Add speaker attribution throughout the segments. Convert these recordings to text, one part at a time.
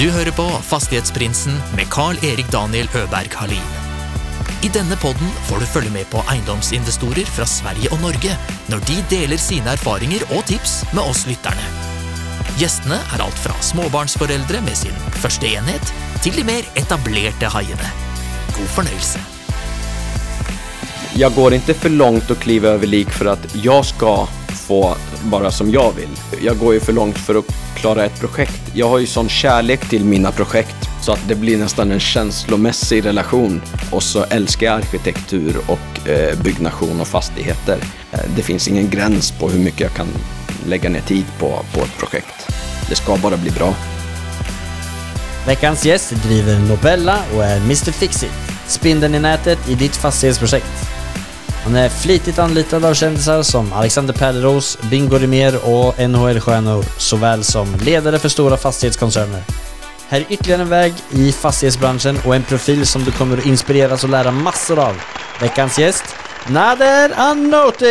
Speaker 1: Du hører på Fastighetsprinsen med Carl-Erik Daniel Øberg Halin. I denne podden får du følge med på eiendomsinvestorer fra Sverige og Norge når de deler sine erfaringer og tips med oss lytterne. Gjestene er alt fra småbarnsforeldre med sin første enhet, til de mer etablerte haiene. God fornøyelse.
Speaker 2: Jag går inte för långt att kliva över lik för att jag ska få bara som jag vill. Jag går ju för långt för att klara ett projekt. Jag har ju sån kärlek till mina projekt så att det blir nästan en känslomässig relation. Och så älskar jag arkitektur och eh, byggnation och fastigheter. Eh, det finns ingen gräns på hur mycket jag kan lägga ner tid på, på ett projekt. Det ska bara bli bra.
Speaker 3: Veckans gäst driver Nobella och är Mr Fixit. Spindeln i nätet i ditt fastighetsprojekt. Han är flitigt anlitad av kändisar som Alexander Pärleros, Bingo Rimér och NHL-stjärnor, såväl som ledare för stora fastighetskoncerner. Här är ytterligare en väg i fastighetsbranschen och en profil som du kommer att inspireras och lära massor av. Veckans gäst, Nader Anoti!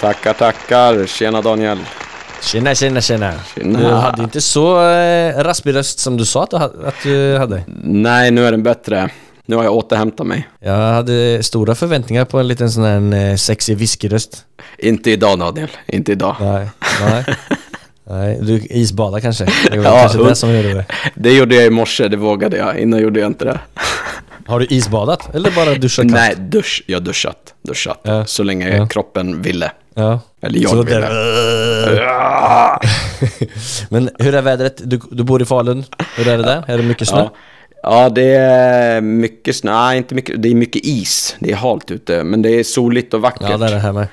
Speaker 2: Tackar, tackar. Tjena Daniel.
Speaker 3: Tjena, tjena, tjena.
Speaker 2: Tjena.
Speaker 3: Du hade inte så eh, raspig röst som du sa att du, ha- att du hade.
Speaker 2: Nej, nu är den bättre. Nu har jag återhämtat mig.
Speaker 3: Jag hade stora förväntningar på en liten sån här eh, sexig whiskyröst.
Speaker 2: Inte idag Daniel, inte idag.
Speaker 3: Nej, nej. Nej, du isbadar kanske? Det var
Speaker 2: Ja,
Speaker 3: kanske det som gjorde det.
Speaker 2: Det gjorde jag i morse, det vågade jag. Innan gjorde jag inte det.
Speaker 3: Har du isbadat? Eller bara duschat kallt?
Speaker 2: Nej, dusch. Jag har duschat. Duschat.
Speaker 3: Ja.
Speaker 2: Så länge
Speaker 3: Ja.
Speaker 2: kroppen ville.
Speaker 3: Ja.
Speaker 2: Eller jag
Speaker 3: Så
Speaker 2: ville.
Speaker 3: där-. Men hur är vädret? Du, du bor i Falun. Hur är det där? Är det mycket snö?
Speaker 2: Ja. det är mycket snö. Nej, inte mycket. Det är mycket is. Det är halt ute. Men det är soligt och vackert
Speaker 3: Ja, det är det här med.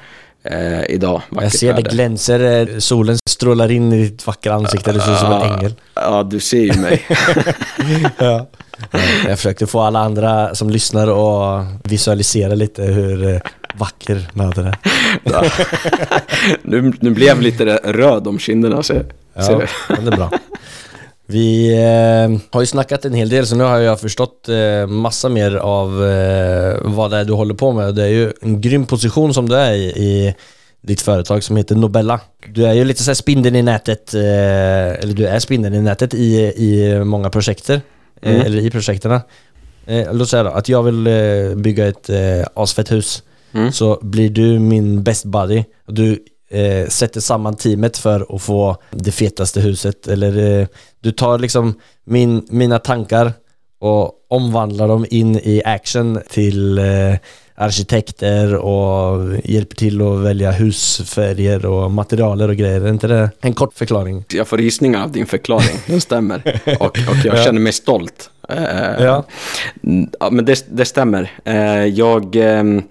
Speaker 2: eh, idag.
Speaker 3: Jag ser det glänser, eh, solen strålar in i ditt vackra ansikte, du ser ut som en ängel.
Speaker 2: Ja, du ser ju mig.
Speaker 3: Ja. Jag försökte få alla andra som lyssnar att visualisera lite hur eh, vacker Nader är.
Speaker 2: Ja. nu, nu blev jag lite röd om kinderna. Så,
Speaker 3: Ja,
Speaker 2: ser du?
Speaker 3: det är bra. Vi eh, har ju snackat en hel del så nu har jag förstått eh, massa mer av eh, vad det är du håller på med. Det är ju en grym position som du är i, i ditt företag som heter Nobella. Du är ju lite så här spindeln i nätet, eh, eller du är spindeln i nätet i, i många projekter, eh,
Speaker 2: Mm.
Speaker 3: eller i projekterna. Eh, låt säga då att jag vill bygga ett asfett hus.
Speaker 2: Mm.
Speaker 3: Så blir du min best buddy du eh, sätter samman teamet för att få det fetaste huset eller eh, du tar liksom min, mina tankar och omvandlar dem in i action till eh, arkitekter och hjälper till att välja husfärger och materialer och grejer. Är inte det en kort förklaring?
Speaker 2: Jag får gissningar av din förklaring, den stämmer. Och, och jag
Speaker 3: Ja.
Speaker 2: känner mig stolt. Eh,
Speaker 3: Ja.
Speaker 2: ja, men det, det stämmer. Eh, jag, ehm,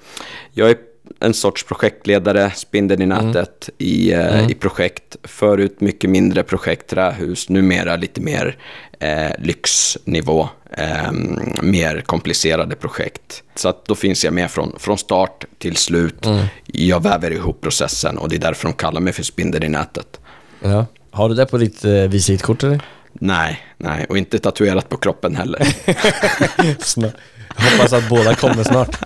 Speaker 2: jag är en sorts projektledare, spindeln i nätet i, eh, i projekt. Förut mycket mindre projekt, trähus, numera lite mer eh, lyxnivå. ehm, mer komplicerade projekt. Så att då finns jag med från, från start till slut. Jag väver ihop processen och det är därför de kallar mig för spindeln i nätet.
Speaker 3: Ja. Har du det på ditt eh, visitkort eller?
Speaker 2: Nej, nej, och inte tatuerat på kroppen heller.
Speaker 3: Hoppas att båda kommer snart.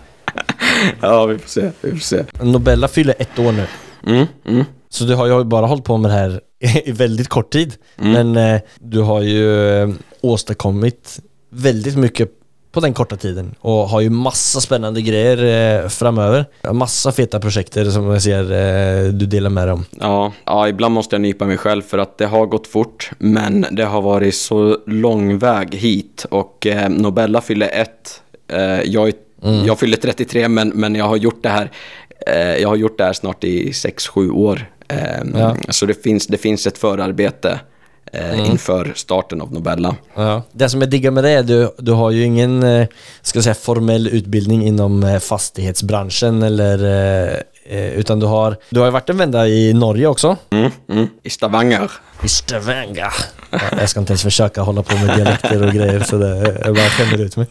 Speaker 2: ja, vi får se, vi får se.
Speaker 3: Nobella fyller ett år nu.
Speaker 2: Mm, mm.
Speaker 3: Så du har ju bara hållit på med det här i väldigt kort tid. Men eh, du har ju eh, åstadkommit väldigt mycket på den korta tiden och har ju massa spännande grejer eh, framöver. Massa feta projekter som jag ser eh, du delar med dig om.
Speaker 2: Ja, ja, ibland måste jag nypa mig själv för att det har gått fort, men det har varit så lång väg hit och eh, Nobella fyller ett. Eh, jag, är- jag fyller 33, men, men jag har gjort det här eh, jag har gjort det här snart i 6-7 år. Eh,
Speaker 3: Ja.
Speaker 2: Så det finns, det finns ett förarbete eh, inför starten av Nobella.
Speaker 3: Ja. Det som jag diggar med det är du, du har ju ingen eh, ska säga, formell utbildning inom eh, fastighetsbranschen eller eh, utan du har, du har ju varit en vända i Norge också.
Speaker 2: Mm, mm. I Stavanger.
Speaker 3: Mr Stavanger. Ja, jag ska inte ens försöka hålla på med dialekter och grejer så det, jag bara skämmer ut mig.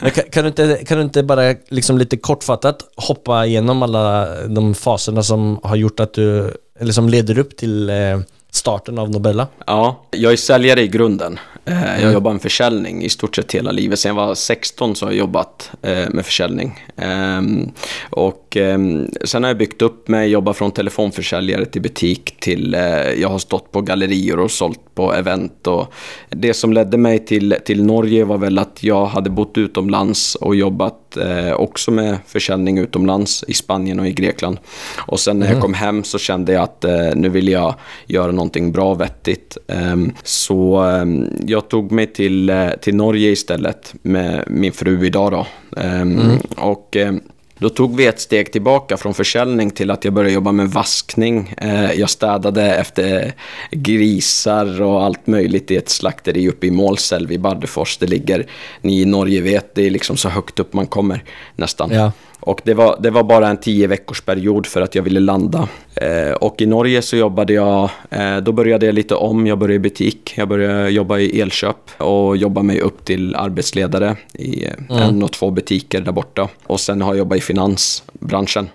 Speaker 3: Men kan, kan, du inte, kan du inte bara liksom lite kortfattat hoppa igenom alla de faserna som har gjort att du, eller som leder upp till eh, starten av Nobella?
Speaker 2: Ja, jag är säljare i grunden. Eh, Jag
Speaker 3: Mm.
Speaker 2: jobbar med försäljning i stort sett hela livet. Sen jag var 16 så har jag jobbat eh, med försäljning. Ehm, Och ehm, sen har jag byggt upp mig, jobbat från telefonförsäljare till butik till, eh, jag har stått på gallerior och sålt på event. Och det som ledde mig till, till Norge var väl att jag hade bott utomlands och jobbat eh, också med försäljning utomlands i Spanien och i Grekland. Och sen när jag kom hem så kände jag att eh, nu vill jag göra någonting bra och vettigt. Ehm, så ehm, jag tog mig till, eh, till Norge istället med min fru idag då. Ehm, Och ehm, då tog vi ett steg tillbaka från försäljning till att jag började jobba med vaskning. Eh, jag städade efter grisar och allt möjligt i ett slakteri uppe i Målselv i Bardufoss. Det ligger, ni i Norge vet, det är liksom så högt upp man kommer nästan.
Speaker 3: Ja.
Speaker 2: Och det var, det var bara en tio veckors period för att jag ville landa. Eh, och i Norge så jobbade jag, eh, då började jag lite om. Jag började i butik, jag började jobba i elköp och jobba mig upp till arbetsledare i eh, en och två butiker där borta. Och sen har jag jobbat i finansbranschen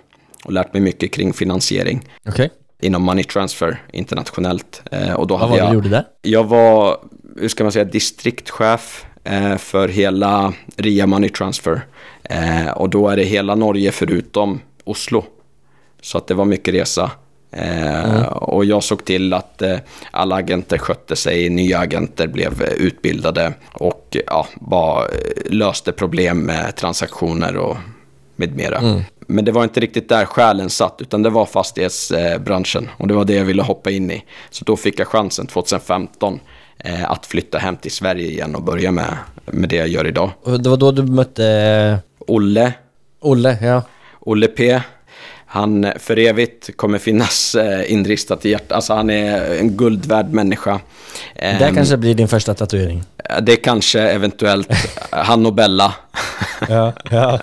Speaker 2: och lärt mig mycket kring finansiering
Speaker 3: Okej.
Speaker 2: inom money transfer internationellt. Eh, och då
Speaker 3: Vad
Speaker 2: hade
Speaker 3: var
Speaker 2: jag,
Speaker 3: du gjorde där?
Speaker 2: jag var, hur ska man säga, distriktschef eh, för hela RIA Money Transfer. Eh, och då är det hela Norge förutom Oslo. Så att det var mycket resa. Eh, Och jag såg till att eh, alla agenter skötte sig, nya agenter blev eh, utbildade och ja, bara eh, löste problem med transaktioner och med mera. Men det var inte riktigt där själen satt, utan det var fastighetsbranschen. Och det var det jag ville hoppa in i. Så då fick jag chansen 2015 eh, att flytta hem till Sverige igen och börja med, med det jag gör idag.
Speaker 3: Det var då du mötte eh,
Speaker 2: Olle,
Speaker 3: Olle, ja.
Speaker 2: Olle P. Han för evigt kommer finnas eh, inristat i hjärtat. Alltså han är en guldvärd människa.
Speaker 3: Där
Speaker 2: Ehm,
Speaker 3: kanske blir din första tatuering.
Speaker 2: Det kanske eventuellt han och Bella.
Speaker 3: Ja, ja.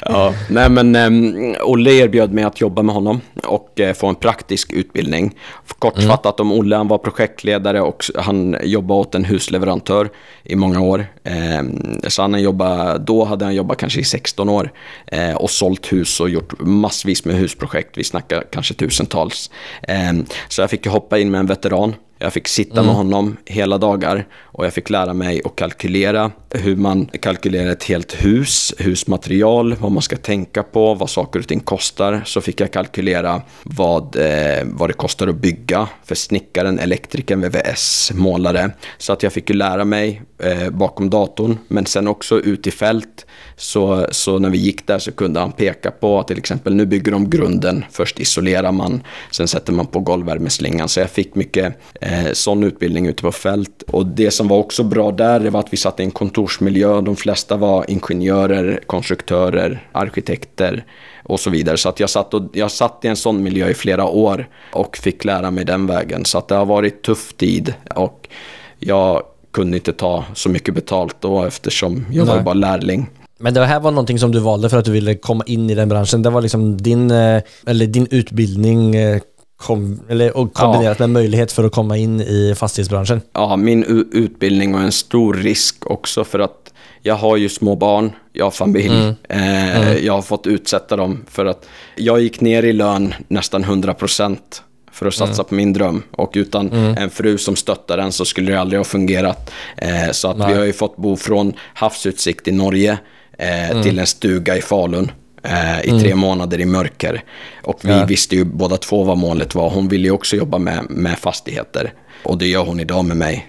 Speaker 2: ja, nej men um, Olle erbjöd mig att jobba med honom och eh, få en praktisk utbildning. Kortfattat om Olle, han var projektledare och han jobbade åt en husleverantör i många år. Ehm, så han jobbade, då hade han jobbat kanske i 16 år eh, och sålt hus och gjort massvis med husprojekt. Vi snackar kanske tusentals. Ehm, så jag fick ju hoppa in med en veteran. Jag fick sitta med honom hela dagar och jag fick lära mig att kalkylera hur man kalkylerar ett helt hus, husmaterial, vad man ska tänka på, vad saker och ting kostar. Så fick jag kalkylera vad, eh, vad det kostar att bygga för snickaren, elektrikern, VVS, målare. Så att jag fick ju lära mig eh, bakom datorn, men sen också ut i fält. Så, så när vi gick där så kunde han peka på till exempel nu bygger de grunden, först isolerar man, sen sätter man på golvvärmeslingan. Så jag fick mycket eh, sån utbildning ute på fält. Och det som var också bra där det var att vi satt i en kontorsmiljö. De flesta var ingenjörer, konstruktörer, arkitekter och så vidare. Så att jag satt, och, jag satt i en sån miljö i flera år och fick lära mig den vägen. Så att det har varit tuff tid och jag kunde inte ta så mycket betalt då eftersom jag var
Speaker 3: Nej.
Speaker 2: bara lärling.
Speaker 3: Men det här var någonting som du valde för att du ville komma in i den branschen. Det var liksom din, eh, eller din utbildning eh, kom, eller, och kombinerat med möjlighet för att komma in i fastighetsbranschen.
Speaker 2: Ja, min utbildning var en stor risk också för att jag har ju små barn, jag har familj. Eh, Jag har fått utsätta dem för att jag gick ner i lön nästan 100% för att satsa på min dröm. Och utan en fru som stöttar den så skulle det aldrig ha fungerat. Eh, så att vi
Speaker 3: Nej.
Speaker 2: har ju fått bo från havsutsikt i Norge eh, till en stuga i Falun. Eh, I tre månader i mörker. Och vi
Speaker 3: Ja.
Speaker 2: visste ju båda två vad målet var. Hon ville ju också jobba med, med fastigheter. Och det gör hon idag med mig.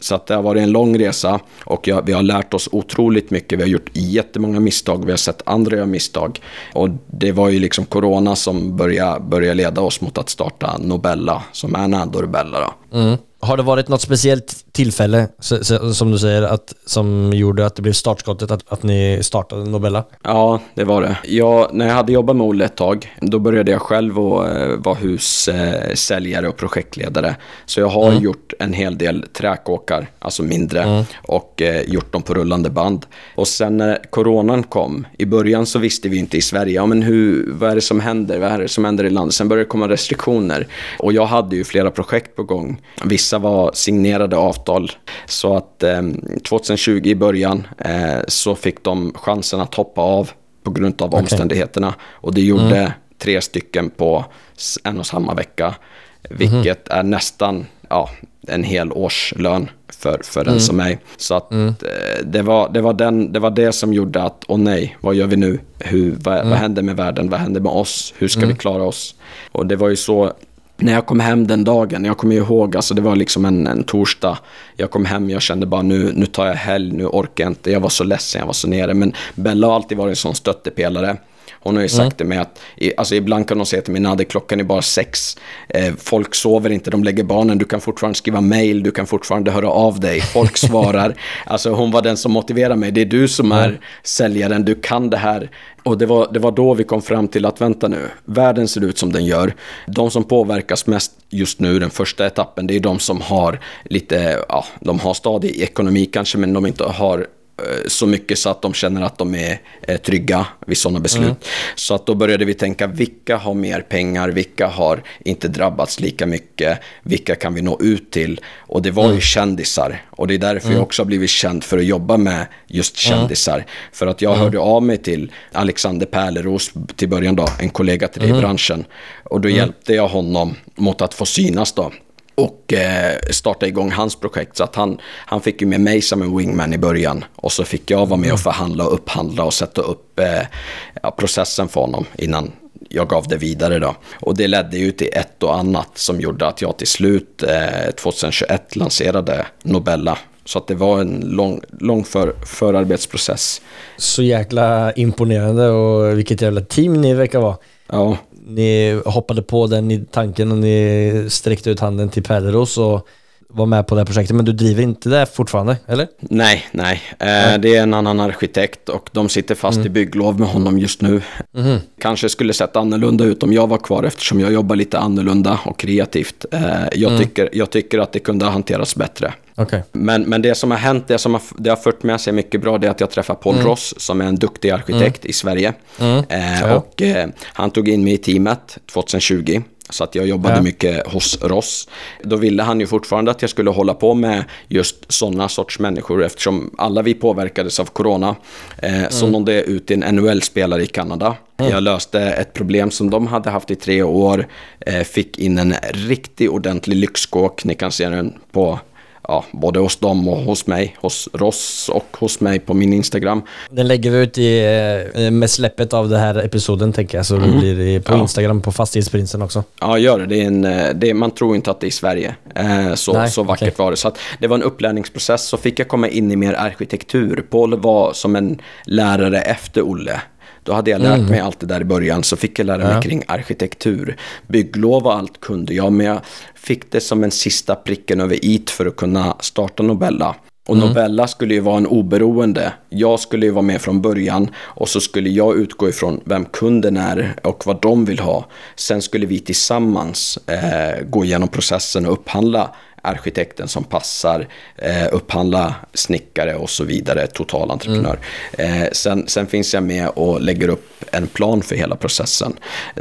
Speaker 2: Så att det har varit en lång resa och jag, vi har lärt oss otroligt mycket. Vi har gjort jättemånga misstag, vi har sett andra göra misstag. Och det var ju liksom corona som började, började leda oss mot att starta Nobella, som är Nando Bella då.
Speaker 3: Mm. Har det varit något speciellt tillfälle, så- så- som du säger, att, som gjorde att det blev startskottet att, att ni startade Nobella?
Speaker 2: Ja, det var det. Jag, när jag hade jobbat med Olle ett tag, då började jag själv att eh, vara hussäljare och projektledare. Så jag har gjort en hel del träkåkar, alltså mindre, och eh, gjort dem på rullande band. Och sen när coronan kom, i början så visste vi inte i Sverige, ja men hur, vad är det som händer? Vad är det som händer i landet? Sen började det komma restriktioner. Och jag hade ju flera projekt på gång. Vissa var signerade avtal. Så att eh, 2020 i början eh, så fick de chansen att hoppa av på grund av omständigheterna. Och det gjorde tre stycken på en och samma vecka. vilket är nästan ja, en hel årslön för, för en som mig. Så att eh, det, var, det, var den, det var det som gjorde att, åh nej, vad gör vi nu? Hur, vad, vad händer med världen? Vad händer med oss? Hur ska vi klara oss? Och det var ju så när jag kom hem den dagen, jag kommer ihåg, alltså det var liksom en, en torsdag. Jag kom hem, jag kände bara nu, nu tar jag helg, nu orkar jag inte. Jag var så ledsen, jag var så nere. Men Bella har alltid varit en sån stöttepelare. Hon har ju sagt till mig att, i- alltså ibland kan hon säga till mig, Nadde klockan är bara sex. Eh, folk sover inte, de lägger barnen, du kan fortfarande skriva mail, du kan fortfarande höra av dig, folk svarar. Alltså hon var den som motiverade mig, det är du som är säljaren, du kan det här. Och det var, det var då vi kom fram till att vänta nu, världen ser ut som den gör. De som påverkas mest just nu, den första etappen, det är de som har lite, ja, de har stadig ekonomi kanske, men de inte har så mycket så att de känner att de är eh, trygga vid sådana beslut. Så att då började vi tänka, vilka har mer pengar, vilka har inte drabbats lika mycket, vilka kan vi nå ut till? Och det var ju kändisar. Och det är därför jag också har blivit känd för att jobba med just kändisar. För att jag hörde av mig till Alexander Pärleros till början då, en kollega till dig i branschen. Och då hjälpte jag honom mot att få synas då och eh, starta igång hans projekt. Så att han, han fick ju med mig som en wingman i början. Och så fick jag vara med och förhandla och upphandla och sätta upp eh, ja, processen för honom innan jag gav det vidare då. Och det ledde ju till ett och annat som gjorde att jag till slut eh, 2021 lanserade Nobella. Så att det var en lång, lång för, förarbetsprocess.
Speaker 3: Så jäkla imponerande och vilket jävla team ni verkar vara.
Speaker 2: Ja,
Speaker 3: ni hoppade på den i tanken och ni sträckte ut handen till Pärleros och var med på det här projektet. Men du driver inte det fortfarande, eller?
Speaker 2: Nej, nej. Eh, det är en annan arkitekt och de sitter fast i bygglov med honom just nu. Kanske skulle sett annorlunda ut om jag var kvar eftersom jag jobbar lite annorlunda och kreativt. Eh, jag, tycker, jag tycker att det kunde ha hanterats bättre.
Speaker 3: Okej.
Speaker 2: Men, men det som har hänt, det som har, det har fört med sig mycket bra, det är att jag träffar Paul Ross som är en duktig arkitekt i Sverige. Eh,
Speaker 3: Ja.
Speaker 2: Och eh, han tog in mig i teamet 2020. Så att jag jobbade
Speaker 3: Ja.
Speaker 2: mycket hos Ross. Då ville han ju fortfarande att jag skulle hålla på med just sådana sorts människor eftersom alla vi påverkades av corona. Eh, Så nådde jag ut till en NHL-spelare i Kanada. Jag löste ett problem som de hade haft i tre år. Eh, fick in en riktig ordentlig lyxkåk. Ni kan se den på ja, både hos dem och hos mig, hos Ross och hos mig på min Instagram.
Speaker 3: Den lägger vi ut i, eh, med släppet av den här episoden tänker jag, så det blir på
Speaker 2: Mm. Ja.
Speaker 3: Instagram på Fastighetsprinsen också.
Speaker 2: Ja, gör det. det, är en, eh, det är, man tror inte att det är i Sverige. Eh, så,
Speaker 3: Nej,
Speaker 2: så vackert
Speaker 3: okej.
Speaker 2: var det. Så att det var en upplärningsprocess. Så fick jag komma in i mer arkitektur. Paul var som en lärare efter Olle. Då hade jag lärt mig allt det där i början, så fick jag lära mig
Speaker 3: Mm. Ja.
Speaker 2: kring arkitektur. Bygglov och allt kunde jag, men jag fick det som en sista pricken över it för att kunna starta Nobella. Och
Speaker 3: Mm.
Speaker 2: Nobella skulle ju vara en oberoende. Jag skulle ju vara med från början och så skulle jag utgå ifrån vem kunden är och vad de vill ha. Sen skulle vi tillsammans eh, gå igenom processen och upphandla arkitekten som passar, eh, upphandla snickare och så vidare, totalentreprenör. Eh, sen, sen finns jag med och lägger upp en plan för hela processen.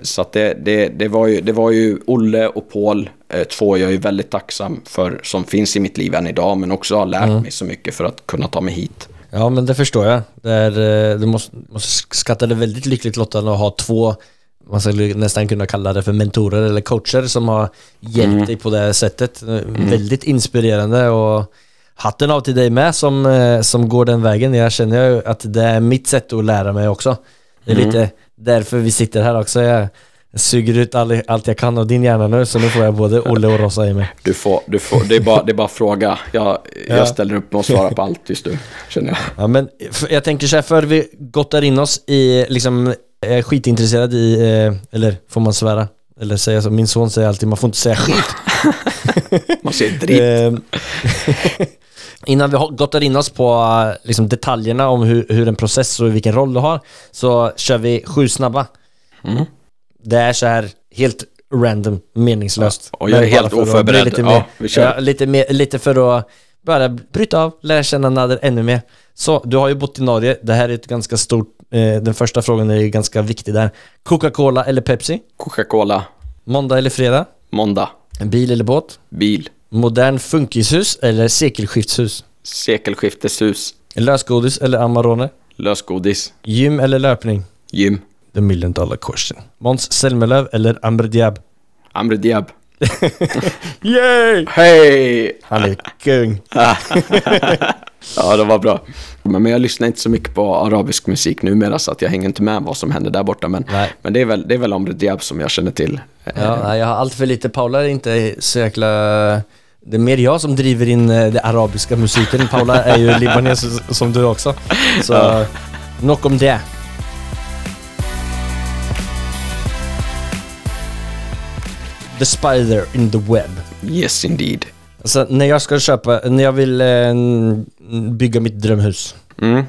Speaker 2: Så det, det, det, var ju, det var ju Olle och Paul, eh, två jag är väldigt tacksam för, som finns i mitt liv än idag, men också har lärt mig så mycket för att kunna ta mig hit.
Speaker 3: Ja men det förstår jag. Det är, eh, du måste, måste skatta det väldigt lyckligt lottande att ha två, man skulle nästan kunna kalla det för mentorer eller coacher som har hjälpt dig på det sättet. Eh, Väldigt inspirerande och hatten av till dig med som, eh, som går den vägen. Jag känner ju att det är mitt sätt att lära mig också. Det är lite därför vi sitter här också. Jag suger ut all, allt jag kan av din hjärna nu så nu får jag både Olle och Rossa i mig.
Speaker 2: Du får, du får, det, är bara, det är bara fråga. Jag,
Speaker 3: Ja.
Speaker 2: jag ställer upp och svarar på allt just nu, känner jag.
Speaker 3: Ja men jag tänker så här, för vi gottar in oss i, liksom, är skitintresserad i, eh, eller får man svära? Eller säga så, min son säger alltid man får inte säga skit.
Speaker 2: Man ser drit.
Speaker 3: Eh, Innan vi gottar in oss på eh, liksom, detaljerna om hur, hur en process och vilken roll du har, så kör vi sju snabba.
Speaker 2: Mm.
Speaker 3: Det är så här helt random, meningslöst.
Speaker 2: Ja, och jag är helt oförberedd.
Speaker 3: Lite, mer. Ja, lite, mer, lite för att bara bryta av, lära känna Nader ännu mer. Så, du har ju bott i Norge. Det här är ett ganska stort, den första frågan är ganska viktig där. Coca-Cola eller Pepsi?
Speaker 2: Coca-Cola,
Speaker 3: Måndag eller fredag?
Speaker 2: måndag,
Speaker 3: En bil eller båt?
Speaker 2: bil,
Speaker 3: Modern funkishus eller sekelskiftshus?
Speaker 2: sekelskifteshus,
Speaker 3: Lösgodis eller Amarone?
Speaker 2: lösgodis,
Speaker 3: Gym eller löpning?
Speaker 2: gym,
Speaker 3: The million dollar question. Måns Zelmerlöw eller Amr Diab?
Speaker 2: Amr Diab,
Speaker 3: Yay!
Speaker 2: Hej!
Speaker 3: Han är kung.
Speaker 2: Ja, det var bra. Men jag lyssnar inte så mycket på arabisk musik numera så att jag hänger inte med vad som händer där borta. Men,
Speaker 3: Nej.
Speaker 2: men det, är väl, det är väl Amr Diab som jag känner till.
Speaker 3: Ja, jag har allt för lite. Paula är inte så jäkla... Det är mer jag som driver in eh, den arabiska musiken. Paula är ju libanes som du också. Så
Speaker 2: Ja.
Speaker 3: nog om det. The spider in the web.
Speaker 2: Yes indeed.
Speaker 3: Alltså när jag ska köpa, när jag vill eh, bygga mitt drömhus
Speaker 2: Mm.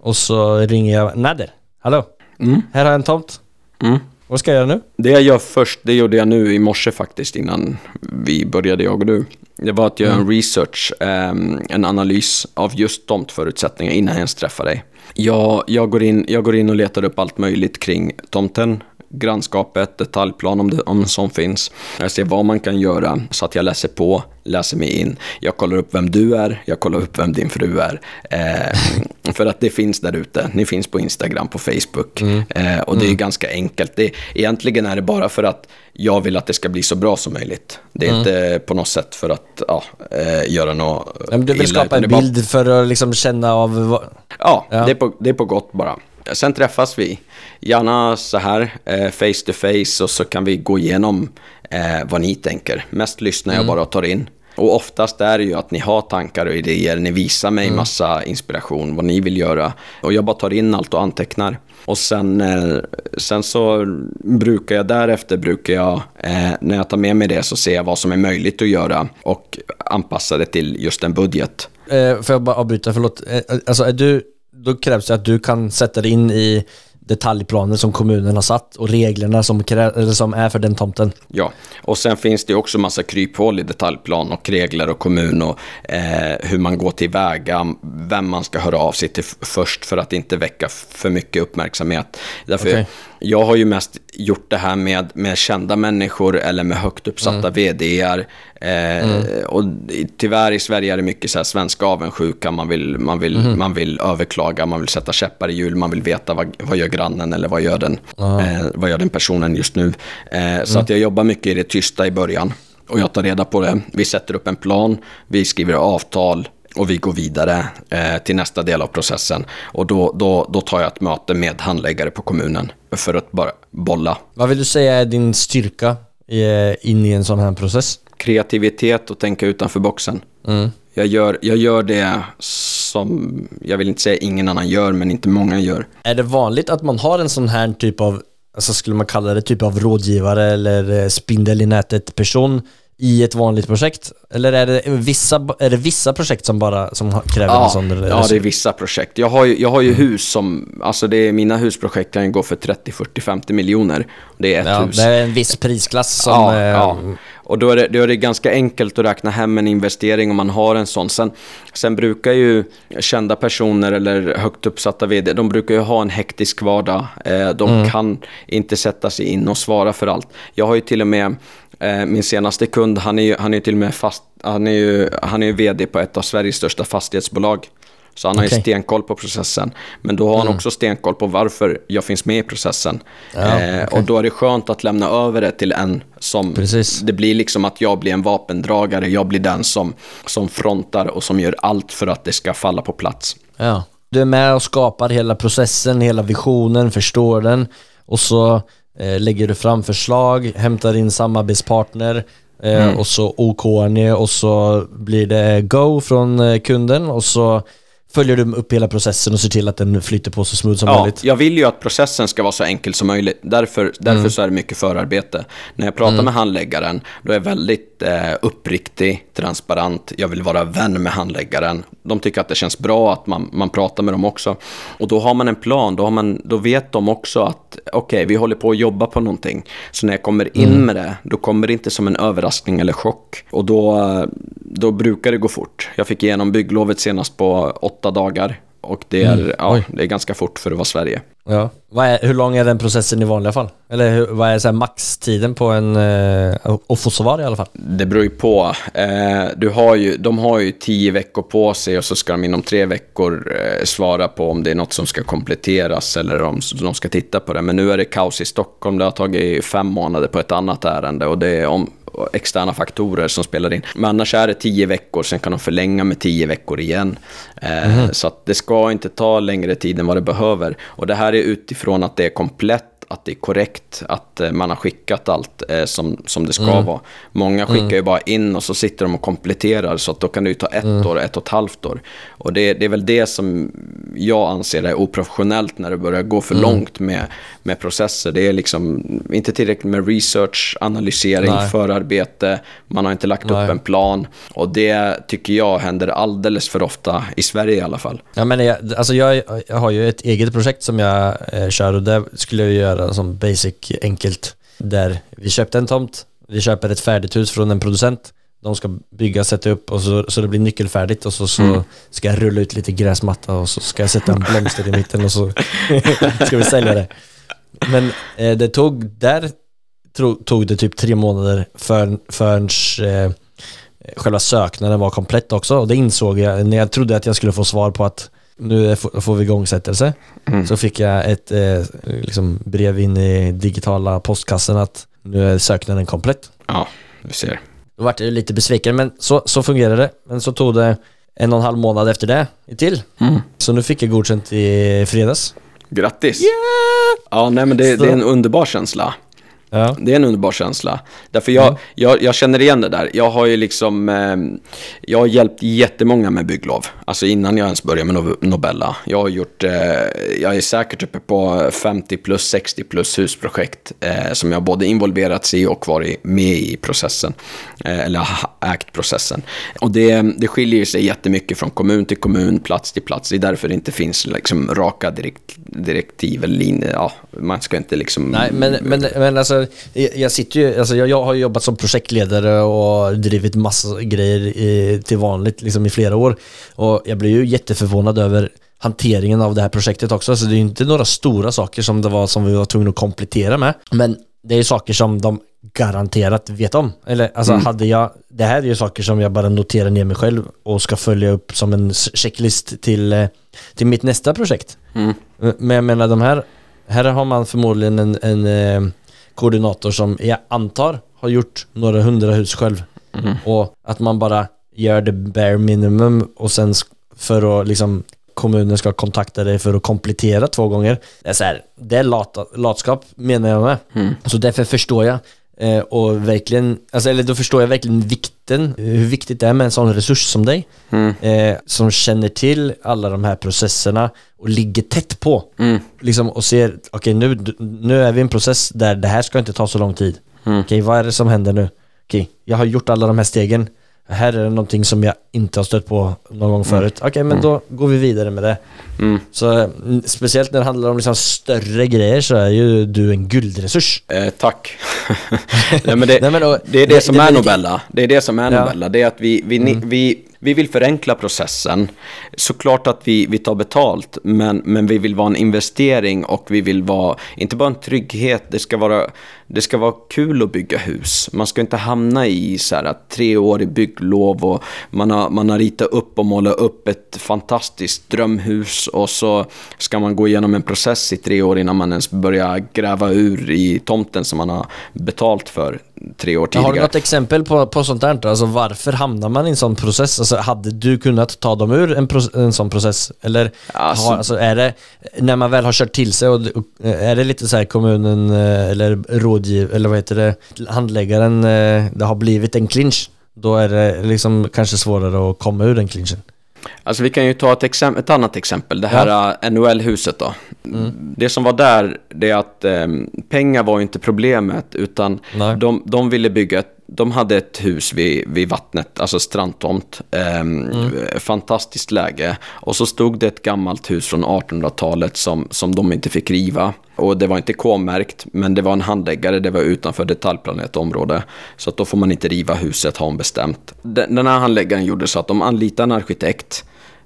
Speaker 3: och så ringer jag Nader. Hallå?
Speaker 2: Mm.
Speaker 3: Här har jag en tomt.
Speaker 2: Mm.
Speaker 3: Vad ska jag göra nu?
Speaker 2: Det jag gör först, det gjorde jag nu i morse faktiskt innan vi började jag och du. Det var att göra en research, ehm, en analys av just tomtförutsättningar innan jag ens träffar dig. Jag, jag, går in, jag går in och letar upp allt möjligt kring tomten, grannskapet, detaljplan om, det, om en sån finns. Jag ser vad man kan göra så att jag läser på, läser mig in. Jag kollar upp vem du är, jag kollar upp vem din fru är. Eh, för att det finns där ute. Ni finns på Instagram, på Facebook. Eh, och det är ganska enkelt. Det, egentligen är det bara för att jag vill att det ska bli så bra som möjligt. Det är inte på något sätt för att ja, eh, göra något
Speaker 3: Ja, Du vill
Speaker 2: illa,
Speaker 3: skapa en
Speaker 2: är bara-
Speaker 3: bild för att liksom känna av... vad-
Speaker 2: Ja,
Speaker 3: Ja.
Speaker 2: Det, är på, det är på gott bara. Sen träffas vi, gärna så här, eh, face to face och så kan vi gå igenom eh, vad ni tänker. Mest lyssnar jag bara och tar in. Och oftast är det ju att ni har tankar och idéer, ni visar mig massa inspiration, vad ni vill göra. Och jag bara tar in allt och antecknar. Och sen, eh, sen så brukar jag därefter, brukar jag, eh, när jag tar med mig det så ser jag vad som är möjligt att göra och anpassa det till just en budget.
Speaker 3: Eh, får jag bara avbryta, förlåt. Eh, alltså är du, då krävs det att du kan sätta dig in i detaljplaner som kommunen har satt och reglerna som, som är för den tomten.
Speaker 2: Ja, och sen finns det också massa kryphål i detaljplan och regler och kommun och eh, hur man går tillväga, vem man ska höra av sig till först för att inte väcka för mycket uppmärksamhet. Därför
Speaker 3: Okej.
Speaker 2: jag har ju mest gjort det här med, med kända människor eller med högt uppsatta VDR. Eh, Och i- tyvärr i Sverige är det mycket så här svenska avundsjuka, man vill, man, vill, man vill överklaga, man vill sätta käppar i hjul, man vill veta vad, vad gör grannen eller vad gör den, eh, vad gör den personen just nu. Eh, så att jag jobbar mycket i det tysta i början. Och jag tar reda på det. Vi sätter upp en plan, vi skriver avtal och vi går vidare eh, till nästa del av processen. Och då, då, då tar jag ett möte med handläggare på kommunen för att bara bolla.
Speaker 3: Vad vill du säga är din styrka i, in i en sån här process?
Speaker 2: Kreativitet och tänka utanför boxen.
Speaker 3: Mm.
Speaker 2: Jag gör, jag gör det som, jag vill inte säga ingen annan gör, men inte många gör.
Speaker 3: Är det vanligt att man har en sån här typ av, alltså skulle man kalla det typ av rådgivare eller eh, spindel i nätet person i ett vanligt projekt? Eller är det vissa, är det vissa projekt som bara som kräver en
Speaker 2: Ja,
Speaker 3: sån? eller-
Speaker 2: ja, det är vissa projekt. Jag har ju, jag har ju hus som, alltså det är, mina husprojekt kan ju gå för 30, 40, 50 miljoner. Det är ett
Speaker 3: Ja,
Speaker 2: hus.
Speaker 3: det är en viss prisklass som...
Speaker 2: ja,
Speaker 3: eh,
Speaker 2: ja. Och då är, det, då är det ganska enkelt att räkna hem en investering om man har en sån. Sen, sen brukar ju kända personer eller högt uppsatta vd, de brukar ju ha en hektisk vardag. Eh, de
Speaker 3: Mm.
Speaker 2: kan inte sätta sig in och svara för allt. Jag har ju till och med, eh, min senaste kund, han är ju, han är till och med fast, han är ju, han är ju vd på ett av Sveriges största fastighetsbolag. Så han har ju stenkoll på processen. Men då har han också stenkoll på varför jag finns med i processen.
Speaker 3: Ja,
Speaker 2: eh, Och då är det skönt att lämna över det till en som...
Speaker 3: Precis.
Speaker 2: Det blir liksom att jag blir en vapendragare. Jag blir den som, som frontar och som gör allt för att det ska falla på plats.
Speaker 3: Ja. Du är med och skapar hela processen, hela visionen, förstår den och så eh, lägger du fram förslag, hämtar in samarbetspartner eh, och så OK ni och så blir det go från eh, kunden och så följer du upp hela processen och ser till att den flyter på så smooth som
Speaker 2: Ja,
Speaker 3: möjligt.
Speaker 2: jag vill ju att processen ska vara så enkel som möjligt. Därför, därför så är det mycket förarbete. När jag pratar med handläggaren, då är jag väldigt eh, uppriktig, transparent. Jag vill vara vän med handläggaren. De tycker att det känns bra att man, man pratar med dem också. Och då har man en plan, då, har man, då vet de också att okej, vi håller på att jobba på någonting. Så när jag kommer in med det, då kommer det inte som en överraskning eller chock. Och då, då brukar det gå fort. Jag fick igenom bygglovet senast på åtta dagar. Och det är, ja,
Speaker 3: Oj.
Speaker 2: det är ganska fort för att vara Sverige.
Speaker 3: Ja. Är, hur lång är den processen i vanliga fall? Eller hur, vad är så här maxtiden på en, eh, att få svar i alla fall?
Speaker 2: Det beror ju på. Eh, du har ju, de har ju tio veckor på sig och så ska de inom tre veckor eh, svara på om det är något som ska kompletteras eller om de ska titta på det. Men nu är det kaos i Stockholm. Det har tagit fem månader på ett annat ärende och det är om, externa faktorer som spelar in. Men annars är det tio veckor, sen kan de förlänga med tio veckor igen. Eh, Så att det ska inte ta längre tid än vad det behöver. Och det här är utifrån att det är komplett att det är korrekt, att eh, man har skickat allt eh, som, som det ska vara. Många skickar ju bara in och så sitter de och kompletterar, så att då kan det ju ta ett år, ett och ett halvt år. Och det, det är väl det som jag anser är oprofessionellt när det börjar gå för långt med, med processer. Det är liksom inte tillräckligt med research, analysering,
Speaker 3: Nej.
Speaker 2: förarbete, man har inte lagt
Speaker 3: Nej.
Speaker 2: upp en plan. Och det tycker jag händer alldeles för ofta, i Sverige i alla fall.
Speaker 3: Ja, men jag, alltså jag, jag har ju ett eget projekt som jag eh, kör och det skulle jag göra som basic enkelt. Där vi köpte en tomt, vi köper ett färdigt hus från en producent. De ska bygga, sätta upp och så, så det blir nyckelfärdigt och så, så ska jag rulla ut lite gräsmatta och så ska jag sätta en blomster i mitten och så ska vi sälja det. Men eh, det tog, där tog det typ tre månader för, förrän eh, själva söknaden var komplett också och det insåg jag när jag trodde att jag skulle få svar på att nu får vi igångsättelse. Så fick jag ett eh, liksom brev in i digitala postkassen att nu är söknaden komplett.
Speaker 2: Ja, du ser.
Speaker 3: Då vart jag lite besviken men så, så fungerade det. Men så tog det en och en halv månad efter det till. Så nu fick jag godkänt i fredags.
Speaker 2: Grattis! Ja, nej men det, det är en underbar känsla.
Speaker 3: Ja.
Speaker 2: Det är en underbar känsla. Därför jag, jag, jag känner igen det där. Jag har ju liksom, eh, jag har hjälpt jättemånga med bygglov. Alltså innan jag ens började med No- Nobella. Jag har gjort, eh, jag är säkert uppe på 50 plus, 60 plus husprojekt eh, som jag både involverats i och varit med i processen. Eh, eller ägt processen. Och det, det skiljer sig jättemycket från kommun till kommun, plats till plats. Det är därför det inte finns liksom raka direkt, direktiv eller linjer. Ja, man ska inte liksom...
Speaker 3: Nej, men, men, men alltså, jag jag sitter ju, alltså jag, jag har jobbat som projektledare och drivit massa grejer i, till vanligt liksom i flera år. Och jag blir ju jätteförvånad över hanteringen av det här projektet också. Så det är ju inte några stora saker som det var som vi var tvungna att komplettera med. Men det är ju saker som de garanterat vet om. Eller alltså hade jag, det här är ju saker som jag bara noterar ner mig själv och ska följa upp som en checklist till, eh, till mitt nästa projekt. Men jag menar de här, här har man förmodligen en, en eh, koordinator som jag antar har gjort några hundra hus själv. Och att man bara gör det bare minimum och sen för att liksom kommunen ska kontakta dig för att komplettera två gånger. Det är så här, det är lata, latskap menar jag med. Så därför förstår jag och verkligen, alltså, eller då förstår jag verkligen vikten, hur viktigt det är med en sån resurs som dig. Eh, som känner till alla de här processerna och ligger tätt på. Liksom och ser, okej nu, nu är vi i en process där det här ska inte ta så lång tid. Okej, vad är det som händer nu? Okej, jag har gjort alla de här stegen. Här är det någonting som jag inte har stött på någon gång förut. Okej, men då går vi vidare med det. Så mm, speciellt när det handlar om liksom större grejer så är ju du en guldresurs.
Speaker 2: Eh, tack. Nej, men det,
Speaker 3: Nej, men då-
Speaker 2: det är det,
Speaker 3: det-
Speaker 2: som
Speaker 3: det-
Speaker 2: är Nobella. Det är det som är
Speaker 3: Ja.
Speaker 2: Nobella. Det är att vi, vi, ni- vi, vi vill förenkla processen. Såklart att vi, vi tar betalt, men, men vi vill vara en investering och vi vill vara, inte bara en trygghet, det ska vara, det ska vara kul att bygga hus. Man ska inte hamna i så här, tre år i bygglov och man har, man har ritat upp och målat upp ett fantastiskt drömhus och så ska man gå igenom en process i tre år innan man ens börjar gräva ur i tomten som man har betalt för tre år tidigare.
Speaker 3: Har du något exempel på, på sånt där? Alltså varför hamnar man i en sån process? Alltså hade du kunnat ta dem ur en, pro- en sån process? Eller
Speaker 2: Alltså-
Speaker 3: har, alltså är det, när man väl har kört till sig och, är det lite så här kommunen eh, eller rådgiv, eller vad heter det, handläggaren, eh, det har blivit en clinch? Då är det liksom kanske svårare att komma ur den clinchen.
Speaker 2: Alltså vi kan ju ta ett, exemp- ett annat exempel, det här ja. NHL-huset då. Det som var där, det är att eh, pengar var ju inte problemet, utan de, de ville bygga ett de hade ett hus vid, vid vattnet, alltså strandtomt. Ehm, Fantastiskt läge. Och så stod det ett gammalt hus från 1800-talet som, som de inte fick riva. Och det var inte K-märkt, men det var en handläggare, det var utanför detaljplanerat område. Så att då får man inte riva huset, har hon bestämt. Den, den här handläggaren gjorde så att de anlitade en arkitekt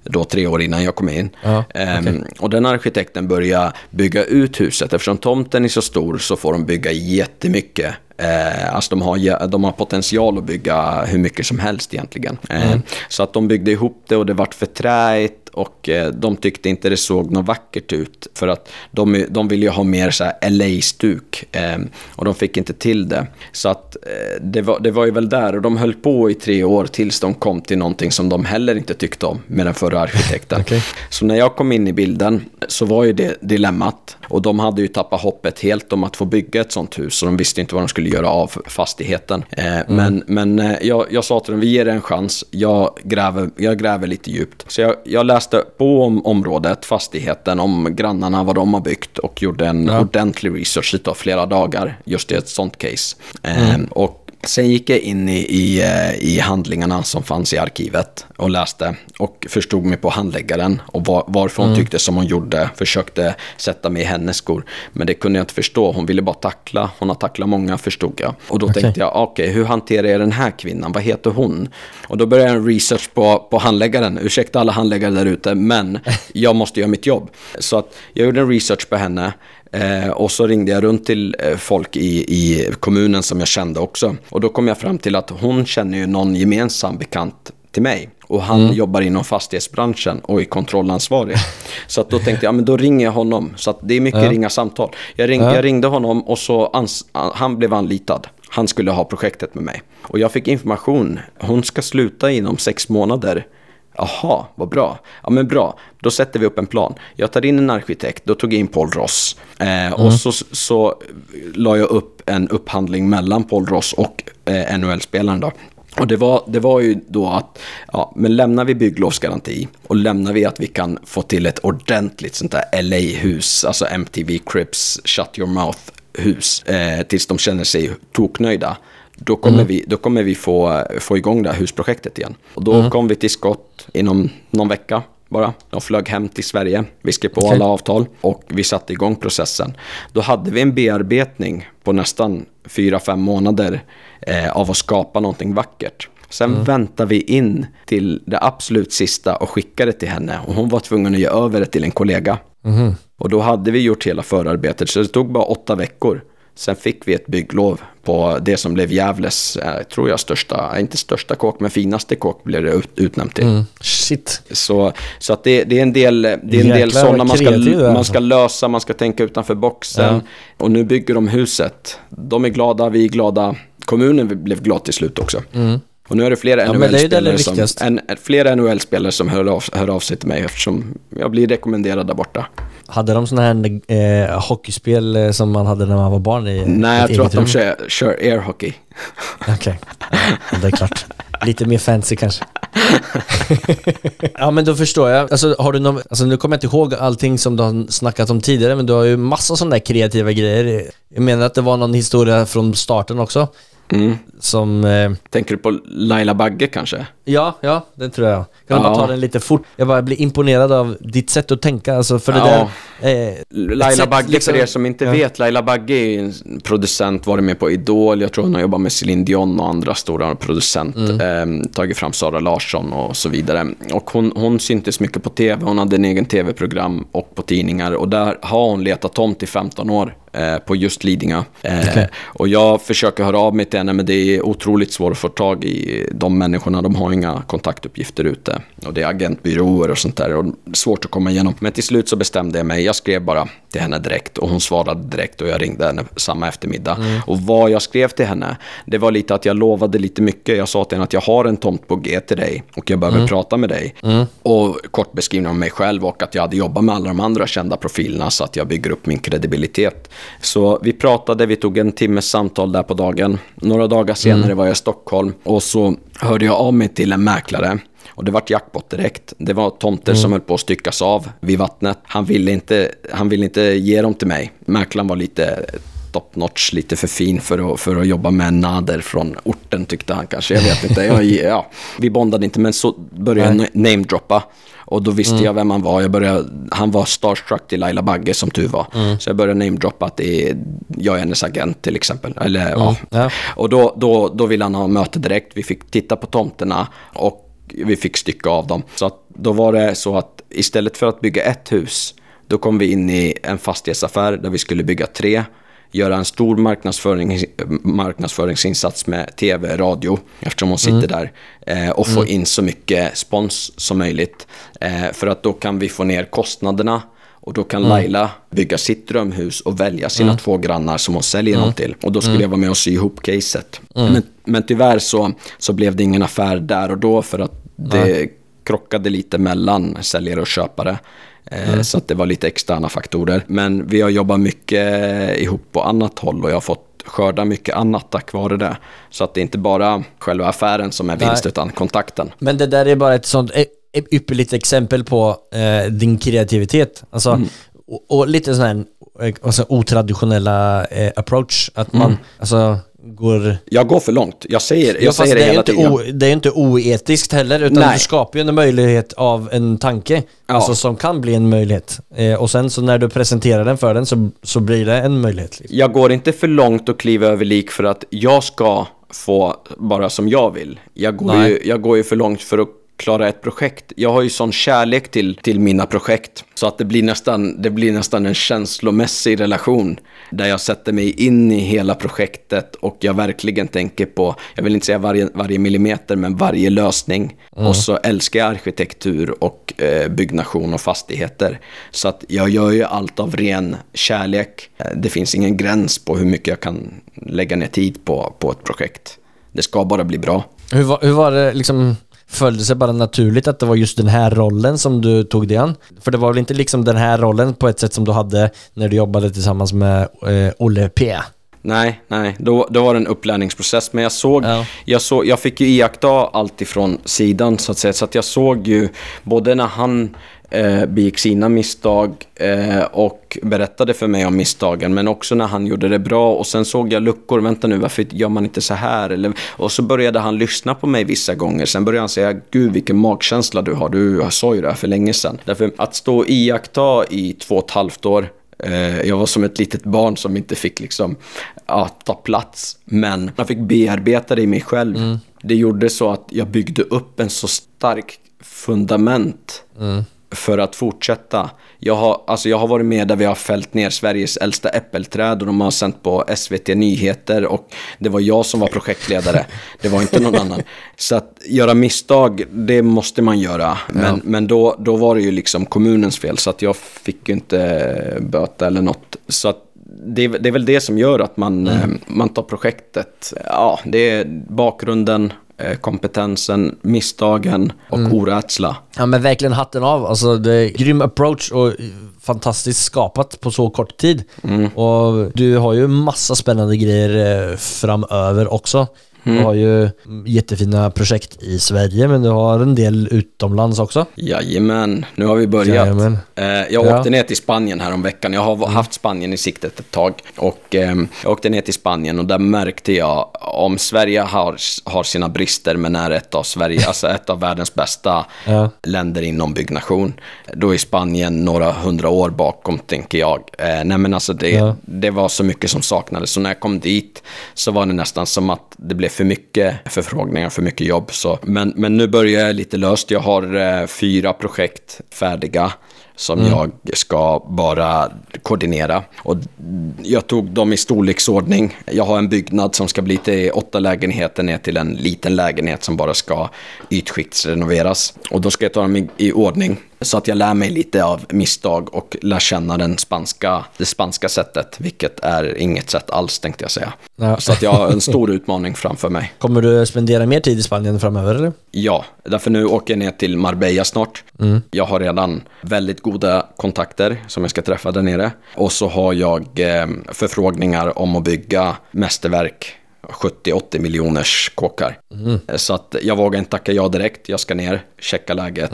Speaker 2: då tre år innan jag kom in.
Speaker 3: Ja,
Speaker 2: Ehm, och den arkitekten började bygga ut huset. Eftersom tomten är så stor så får de bygga jättemycket. Eh, alltså de har, de har potential att bygga hur mycket som helst egentligen. Eh, Så att de byggde ihop det och det vart för träigt och eh, de tyckte inte det såg något vackert ut. För att de, de ville ju ha mer så LA-stuk eh, och de fick inte till det. Så att eh, det, var, det var ju väl där och de höll på i tre år tills de kom till någonting som de heller inte tyckte om med den förra arkitekten.
Speaker 3: Okej.
Speaker 2: Så när jag kom in i bilden så var ju det dilemmat. Och de hade ju tappat hoppet helt om att få bygga ett sånt hus. Och de visste inte vad de skulle göra av fastigheten. Eh, Men, men eh, jag, jag sa till dem, vi ger det en chans. Jag gräver, jag gräver lite djupt. Så jag, jag läste på om området, fastigheten, om grannarna, vad de har byggt. Och gjorde en ordentlig research, det tar flera dagar, just i ett sånt case. Eh, Och Sen gick jag in i, i, eh, i handlingarna som fanns i arkivet och läste och förstod mig på handläggaren och var, varför hon tyckte som hon gjorde. Försökte sätta mig i hennes skor. Men det kunde jag inte förstå. Hon ville bara tackla. Hon har tacklat många förstod jag. Och då tänkte jag, okej, hur hanterar jag den här kvinnan? Vad heter hon? Och då började jag en research på, på handläggaren. Ursäkta alla handläggare där ute, men jag måste göra mitt jobb. Så att jag gjorde en research på henne. Eh, och så ringde jag runt till eh, folk i, i kommunen som jag kände också. Och då kom jag fram till att hon känner ju någon gemensam bekant till mig. Och han jobbar inom fastighetsbranschen och är kontrollansvarig. Så att då tänkte jag, ja, men då ringer jag honom. Så att det är mycket ringa samtal. Jag, ring, jag ringde honom och så han blev anlitad. Han skulle ha projektet med mig. Och jag fick information. Hon ska sluta inom sex månader. Jaha, vad bra. Ja men bra, då sätter vi upp en plan. Jag tar in en arkitekt, då tog jag in Paul Ross. Eh, Och så, så la jag upp en upphandling mellan Paul Ross och eh, NHL-spelaren då. Och det var, det var ju då att, ja, men lämnar vi bygglovsgaranti och lämnar vi att vi kan få till ett ordentligt sånt där LA-hus, alltså MTV Crips, Shut Your Mouth-hus, eh, tills de känner sig toknöjda. Då kommer, vi, då kommer vi få, få igång det här husprojektet igen. Och då kom vi till skott inom någon vecka bara. De flög hem till Sverige. Vi skrev på
Speaker 3: Okej.
Speaker 2: alla avtal och vi satte igång processen. Då hade vi en bearbetning på nästan 4-5 månader eh, av att skapa någonting vackert. Sen väntade vi in till det absolut sista och skickade till henne. Och hon var tvungen att ge över det till en kollega. Och då hade vi gjort hela förarbetet, så det tog bara åtta veckor. Sen fick vi ett bygglov på det som blev Gävles, eh, tror jag, största, eh, inte största kåk, men finaste kåk blev det ut, utnämnt till.
Speaker 3: Mm. Shit.
Speaker 2: Så, så att det, det är en del, det är en del sådana man ska, man
Speaker 3: alltså.
Speaker 2: ska lösa, man ska tänka utanför boxen.
Speaker 3: Ja.
Speaker 2: Och nu bygger de huset. De är glada, vi är glada. Kommunen blev glad till slut också. Och nu är det flera
Speaker 3: Mm.
Speaker 2: NHL-spelare som,
Speaker 3: viktigaste.
Speaker 2: en, flera NHL-spelare som hör av, hör av sig till mig eftersom jag blir rekommenderad där borta.
Speaker 3: Hade de sådana här eh, hockeyspel eh, som man hade när man var barn i
Speaker 2: Nej, jag tror att de
Speaker 3: rum?
Speaker 2: kör, kör airhockey.
Speaker 3: Okej, ja, det är klart. Lite mer fancy kanske. ja men då förstår jag. Alltså, har du någon, alltså, nu kommer jag inte ihåg allting som du har snackat om tidigare, men du har ju massa sådana där kreativa grejer. Jag menar att det var någon historia från starten också.
Speaker 2: Mm.
Speaker 3: Som... Eh,
Speaker 2: Tänker du på Laila Bagge kanske?
Speaker 3: ja, ja, det tror jag. Kan du
Speaker 2: Ja.
Speaker 3: bara ta den lite fort? Jag bara blir imponerad av ditt sätt att tänka, alltså för det
Speaker 2: Ja.
Speaker 3: där... Eh,
Speaker 2: Laila Bagge,
Speaker 3: liksom-
Speaker 2: för er som inte
Speaker 3: Ja.
Speaker 2: vet, Laila Bagge är en producent, varit med på Idol, jag tror hon har jobbat med Céline Dion och andra stora producent,
Speaker 3: Mm.
Speaker 2: eh, tagit fram Sara Larsson och så vidare. Och hon, hon syntes mycket på tv, hon hade en egen tv-program och på tidningar och där har hon letat tomt i 15 år eh, på just Lidingö. Eh,
Speaker 3: Okej.
Speaker 2: Och jag försöker höra av mig till henne men det är otroligt svårt att få tag i de människorna, de har inga kontaktuppgifter ute. Och det är agentbyråer och sånt där och svårt att komma igenom. Men till slut så bestämde jag mig, jag skrev bara till henne direkt och hon svarade direkt och jag ringde henne samma eftermiddag. Och vad jag skrev till henne, det var lite att jag lovade lite mycket. Jag sa till henne att jag har en tomt på G till dig och jag behöver prata med dig. Och kort beskrivning om mig själv och att jag hade jobbat med alla de andra kända profilerna så att jag bygger upp min kredibilitet. Så vi pratade, vi tog en timmes samtal där på dagen. Några dagar senare var jag i Stockholm och så hörde jag av mig till en mäklare. Och det vart jackpot direkt. Det var tomter som höll på att styckas av vid vattnet. Han ville, inte, han ville inte ge dem till mig. Mäklaren var lite top notch, lite för fin för att, för att jobba med en nader från orten tyckte han kanske. Jag vet inte. Jag, ja, vi bondade inte men så började jag namedroppa. Och då visste jag vem han var. Jag började, han var starstruck till Laila Bagge som tur var. Så jag började namedroppa att det är, jag är hennes agent till exempel. Eller, ja.
Speaker 3: Ja.
Speaker 2: Och då, då, då ville han ha möte direkt. Vi fick titta på tomterna och vi fick stycka av dem. Så att då var det så att istället för att bygga ett hus, då kom vi in i en fastighetsaffär där vi skulle bygga tre. Göra en stor marknadsföring, marknadsföringsinsats med tv, radio, eftersom hon sitter där, eh, och få in så mycket spons som möjligt. Eh, för att då kan vi få ner kostnaderna och då kan Laila bygga sitt drömhus och välja sina två grannar som hon säljer dem till. Och då skulle jag vara med och sy ihop caset. Men, men tyvärr så, så blev det ingen affär där och då för att det krockade lite mellan säljare och köpare. Eh, Så att det var lite externa faktorer. Men vi har jobbat mycket ihop på annat håll och jag har fått skörda mycket annat tack vare det. Så att det är inte bara själva affären som är vinst
Speaker 3: Nej.
Speaker 2: utan kontakten.
Speaker 3: Men det där är bara ett sånt ypperligt exempel på eh, din kreativitet. Alltså,
Speaker 2: Mm.
Speaker 3: och, och lite sån här eh, alltså, otraditionella eh, approach. Att man
Speaker 2: Mm.
Speaker 3: alltså, går...
Speaker 2: Jag går för långt. Jag säger, jag säger det,
Speaker 3: det,
Speaker 2: hela
Speaker 3: inte
Speaker 2: tiden.
Speaker 3: o, det är ju inte oetiskt heller, utan
Speaker 2: Nej.
Speaker 3: du skapar ju en möjlighet av en tanke.
Speaker 2: Ja.
Speaker 3: Alltså som kan bli en möjlighet. Eh, och sen så när du presenterar den för den så, så blir det en möjlighet. Liksom.
Speaker 2: Jag går inte för långt och kliver över lik för att jag ska få bara som jag vill. Jag går,
Speaker 3: Nej.
Speaker 2: ju, jag går ju för långt för att klara ett projekt. Jag har ju sån kärlek till, till mina projekt så att det blir, nästan, det blir nästan en känslomässig relation där jag sätter mig in i hela projektet och jag verkligen tänker på, jag vill inte säga varje, varje millimeter, men varje lösning. Och så älskar jag arkitektur och eh, byggnation och fastigheter. Så att jag gör ju allt av ren kärlek. Det finns ingen gräns på hur mycket jag kan lägga ner tid på, på ett projekt. Det ska bara bli bra.
Speaker 3: Hur, var, hur var det liksom, följde sig bara naturligt att det var just den här rollen som du tog dig an? För det var väl inte liksom den här rollen på ett sätt som du hade när du jobbade tillsammans med eh, Olle P?
Speaker 2: Nej, nej, då, då var det en upplärningsprocess. Men jag såg,
Speaker 3: Ja.
Speaker 2: jag såg, jag fick ju iaktta allt ifrån sidan så att säga. Så att jag såg ju både när han eh, begick sina misstag eh, och berättade för mig om misstagen. Men också när han gjorde det bra. Och sen såg jag luckor. Vänta nu, varför gör man inte så här? Eller, och så började han lyssna på mig vissa gånger. Sen började han säga, gud vilken magkänsla du har. Du sa ju det här för länge sedan. Därför att stå och iaktta i två och ett halvt år Eh, Jag var som ett litet barn som inte fick liksom, ja, ta plats. Men jag fick bearbeta det i mig själv. Det gjorde så att jag byggde upp en så stark fundament för att fortsätta. Jag har, alltså jag har varit med där vi har fällt ner Sveriges äldsta äppelträd och de har sänt på SVT Nyheter och det var jag som var projektledare. Det var inte någon annan. Så att göra misstag, det måste man göra. Men, men då, då var det ju liksom kommunens fel så att jag fick ju inte böta eller något. Så att det, är- det är väl det som gör att man, eh, man tar projektet. Ja, det är bakgrunden, kompetensen, misstagen och orädsla.
Speaker 3: Ja men verkligen hatten av. Alltså det är grym approach och fantastiskt skapat på så kort tid. Och du har ju massa spännande grejer eh, framöver också. Du har ju jättefina projekt i Sverige men du har en del utomlands också.
Speaker 2: Jajamän, nu har vi börjat.
Speaker 3: Jajamän.
Speaker 2: Eh, jag
Speaker 3: Ja. Mm.
Speaker 2: åkte ner till Spanien här om veckan. Jag har haft Spanien i siktet ett tag. Och ehm, jag åkte ner till Spanien och där märkte jag om Sverige har, har sina brister men är ett av, Sverige, alltså ett av världens bästa
Speaker 3: Ja.
Speaker 2: länder inom byggnation. Då är Spanien några hundra år bakom, tänker jag. Eh, nej men alltså det,
Speaker 3: Ja.
Speaker 2: det var så mycket som saknades. Så när jag kom dit så var det nästan som att det blev för mycket förfrågningar, för mycket jobb. Så, men, men nu börjar jag lite löst. Jag har eh, fyra projekt färdiga som jag ska bara koordinera. Och jag tog dem i storleksordning. Jag har en byggnad som ska bli till åtta lägenheter ner till en liten lägenhet som bara ska ytskiktsrenoveras. Och då ska jag ta dem i, i ordning. Så att jag lär mig lite av misstag och lär känna den spanska, det spanska sättet, vilket är inget sätt alls tänkte jag säga.
Speaker 3: Ja.
Speaker 2: Så att jag har en stor utmaning framför mig.
Speaker 3: Kommer du spendera mer tid i Spanien framöver eller?
Speaker 2: Ja, därför nu åker jag ner till Marbella snart. Jag har redan väldigt goda kontakter som jag ska träffa där nere. Och så har jag eh, förfrågningar om att bygga mästerverk 70-80 miljoners kåkar. Så att jag vågar inte tacka ja direkt. Jag ska ner, checka läget,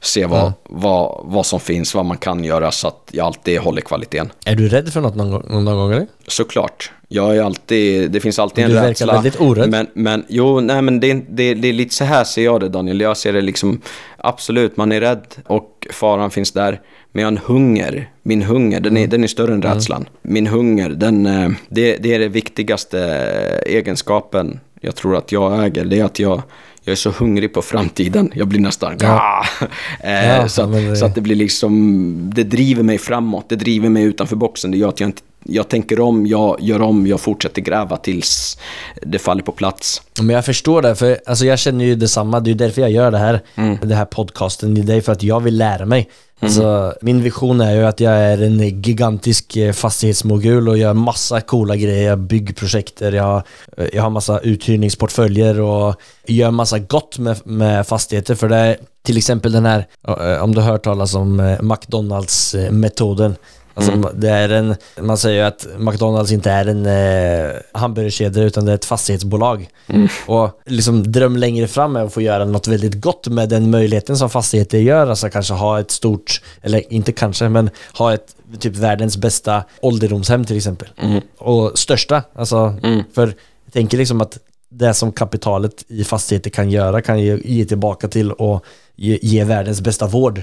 Speaker 2: se vad, vad, vad som finns, vad man kan göra så att jag alltid håller kvaliteten.
Speaker 3: Är du rädd för något någon någon gång eller?
Speaker 2: Såklart. Jag är alltid, det finns alltid en
Speaker 3: Du verkar
Speaker 2: rädsla.
Speaker 3: väldigt orädd.
Speaker 2: Men, men jo, nej men det, det, det är lite så här ser jag det Daniel. Jag ser det liksom, absolut, man är rädd och faran finns där. Men jag har en hunger. Min hunger, den är, den är större än rädslan. Min hunger, den, eh, det, det är det viktigaste egenskapen jag tror att jag äger. Det är att jag, jag är så hungrig på framtiden. Jag blir nästan...
Speaker 3: Ja.
Speaker 2: Eh,
Speaker 3: Ja,
Speaker 2: så, att,
Speaker 3: det-
Speaker 2: så att det blir liksom... Det driver mig framåt. Det driver mig utanför boxen. Det gör att jag inte jag tänker om, jag gör om, jag fortsätter gräva tills det faller på plats.
Speaker 3: Men jag förstår det, för alltså jag känner ju detsamma. Det är därför jag gör det här,
Speaker 2: Mm.
Speaker 3: det här podcasten. Det är därför att jag vill lära mig. Alltså, min vision är ju att jag är en gigantisk eh, fastighetsmogul och gör massa coola grejer. Jag bygger projekter, jag, eh, jag har massa uthyrningsportföljer och gör massa gott med, med fastigheter. För det är till exempel den här, eh, om du har hört talas om McDonalds-metoden. Alltså, det är en, man säger ju att McDonalds inte är en eh, hamburgerkedja utan det är ett fastighetsbolag. Och liksom dröm längre fram är att få göra något väldigt gott med den möjligheten som fastigheter gör. Alltså kanske ha ett stort, eller inte kanske, men ha ett typ världens bästa ålderdomshem till exempel. Och största, alltså för jag tänker liksom att det som kapitalet i fastigheter kan göra kan ge, ge tillbaka till och ge, ge världens bästa vård.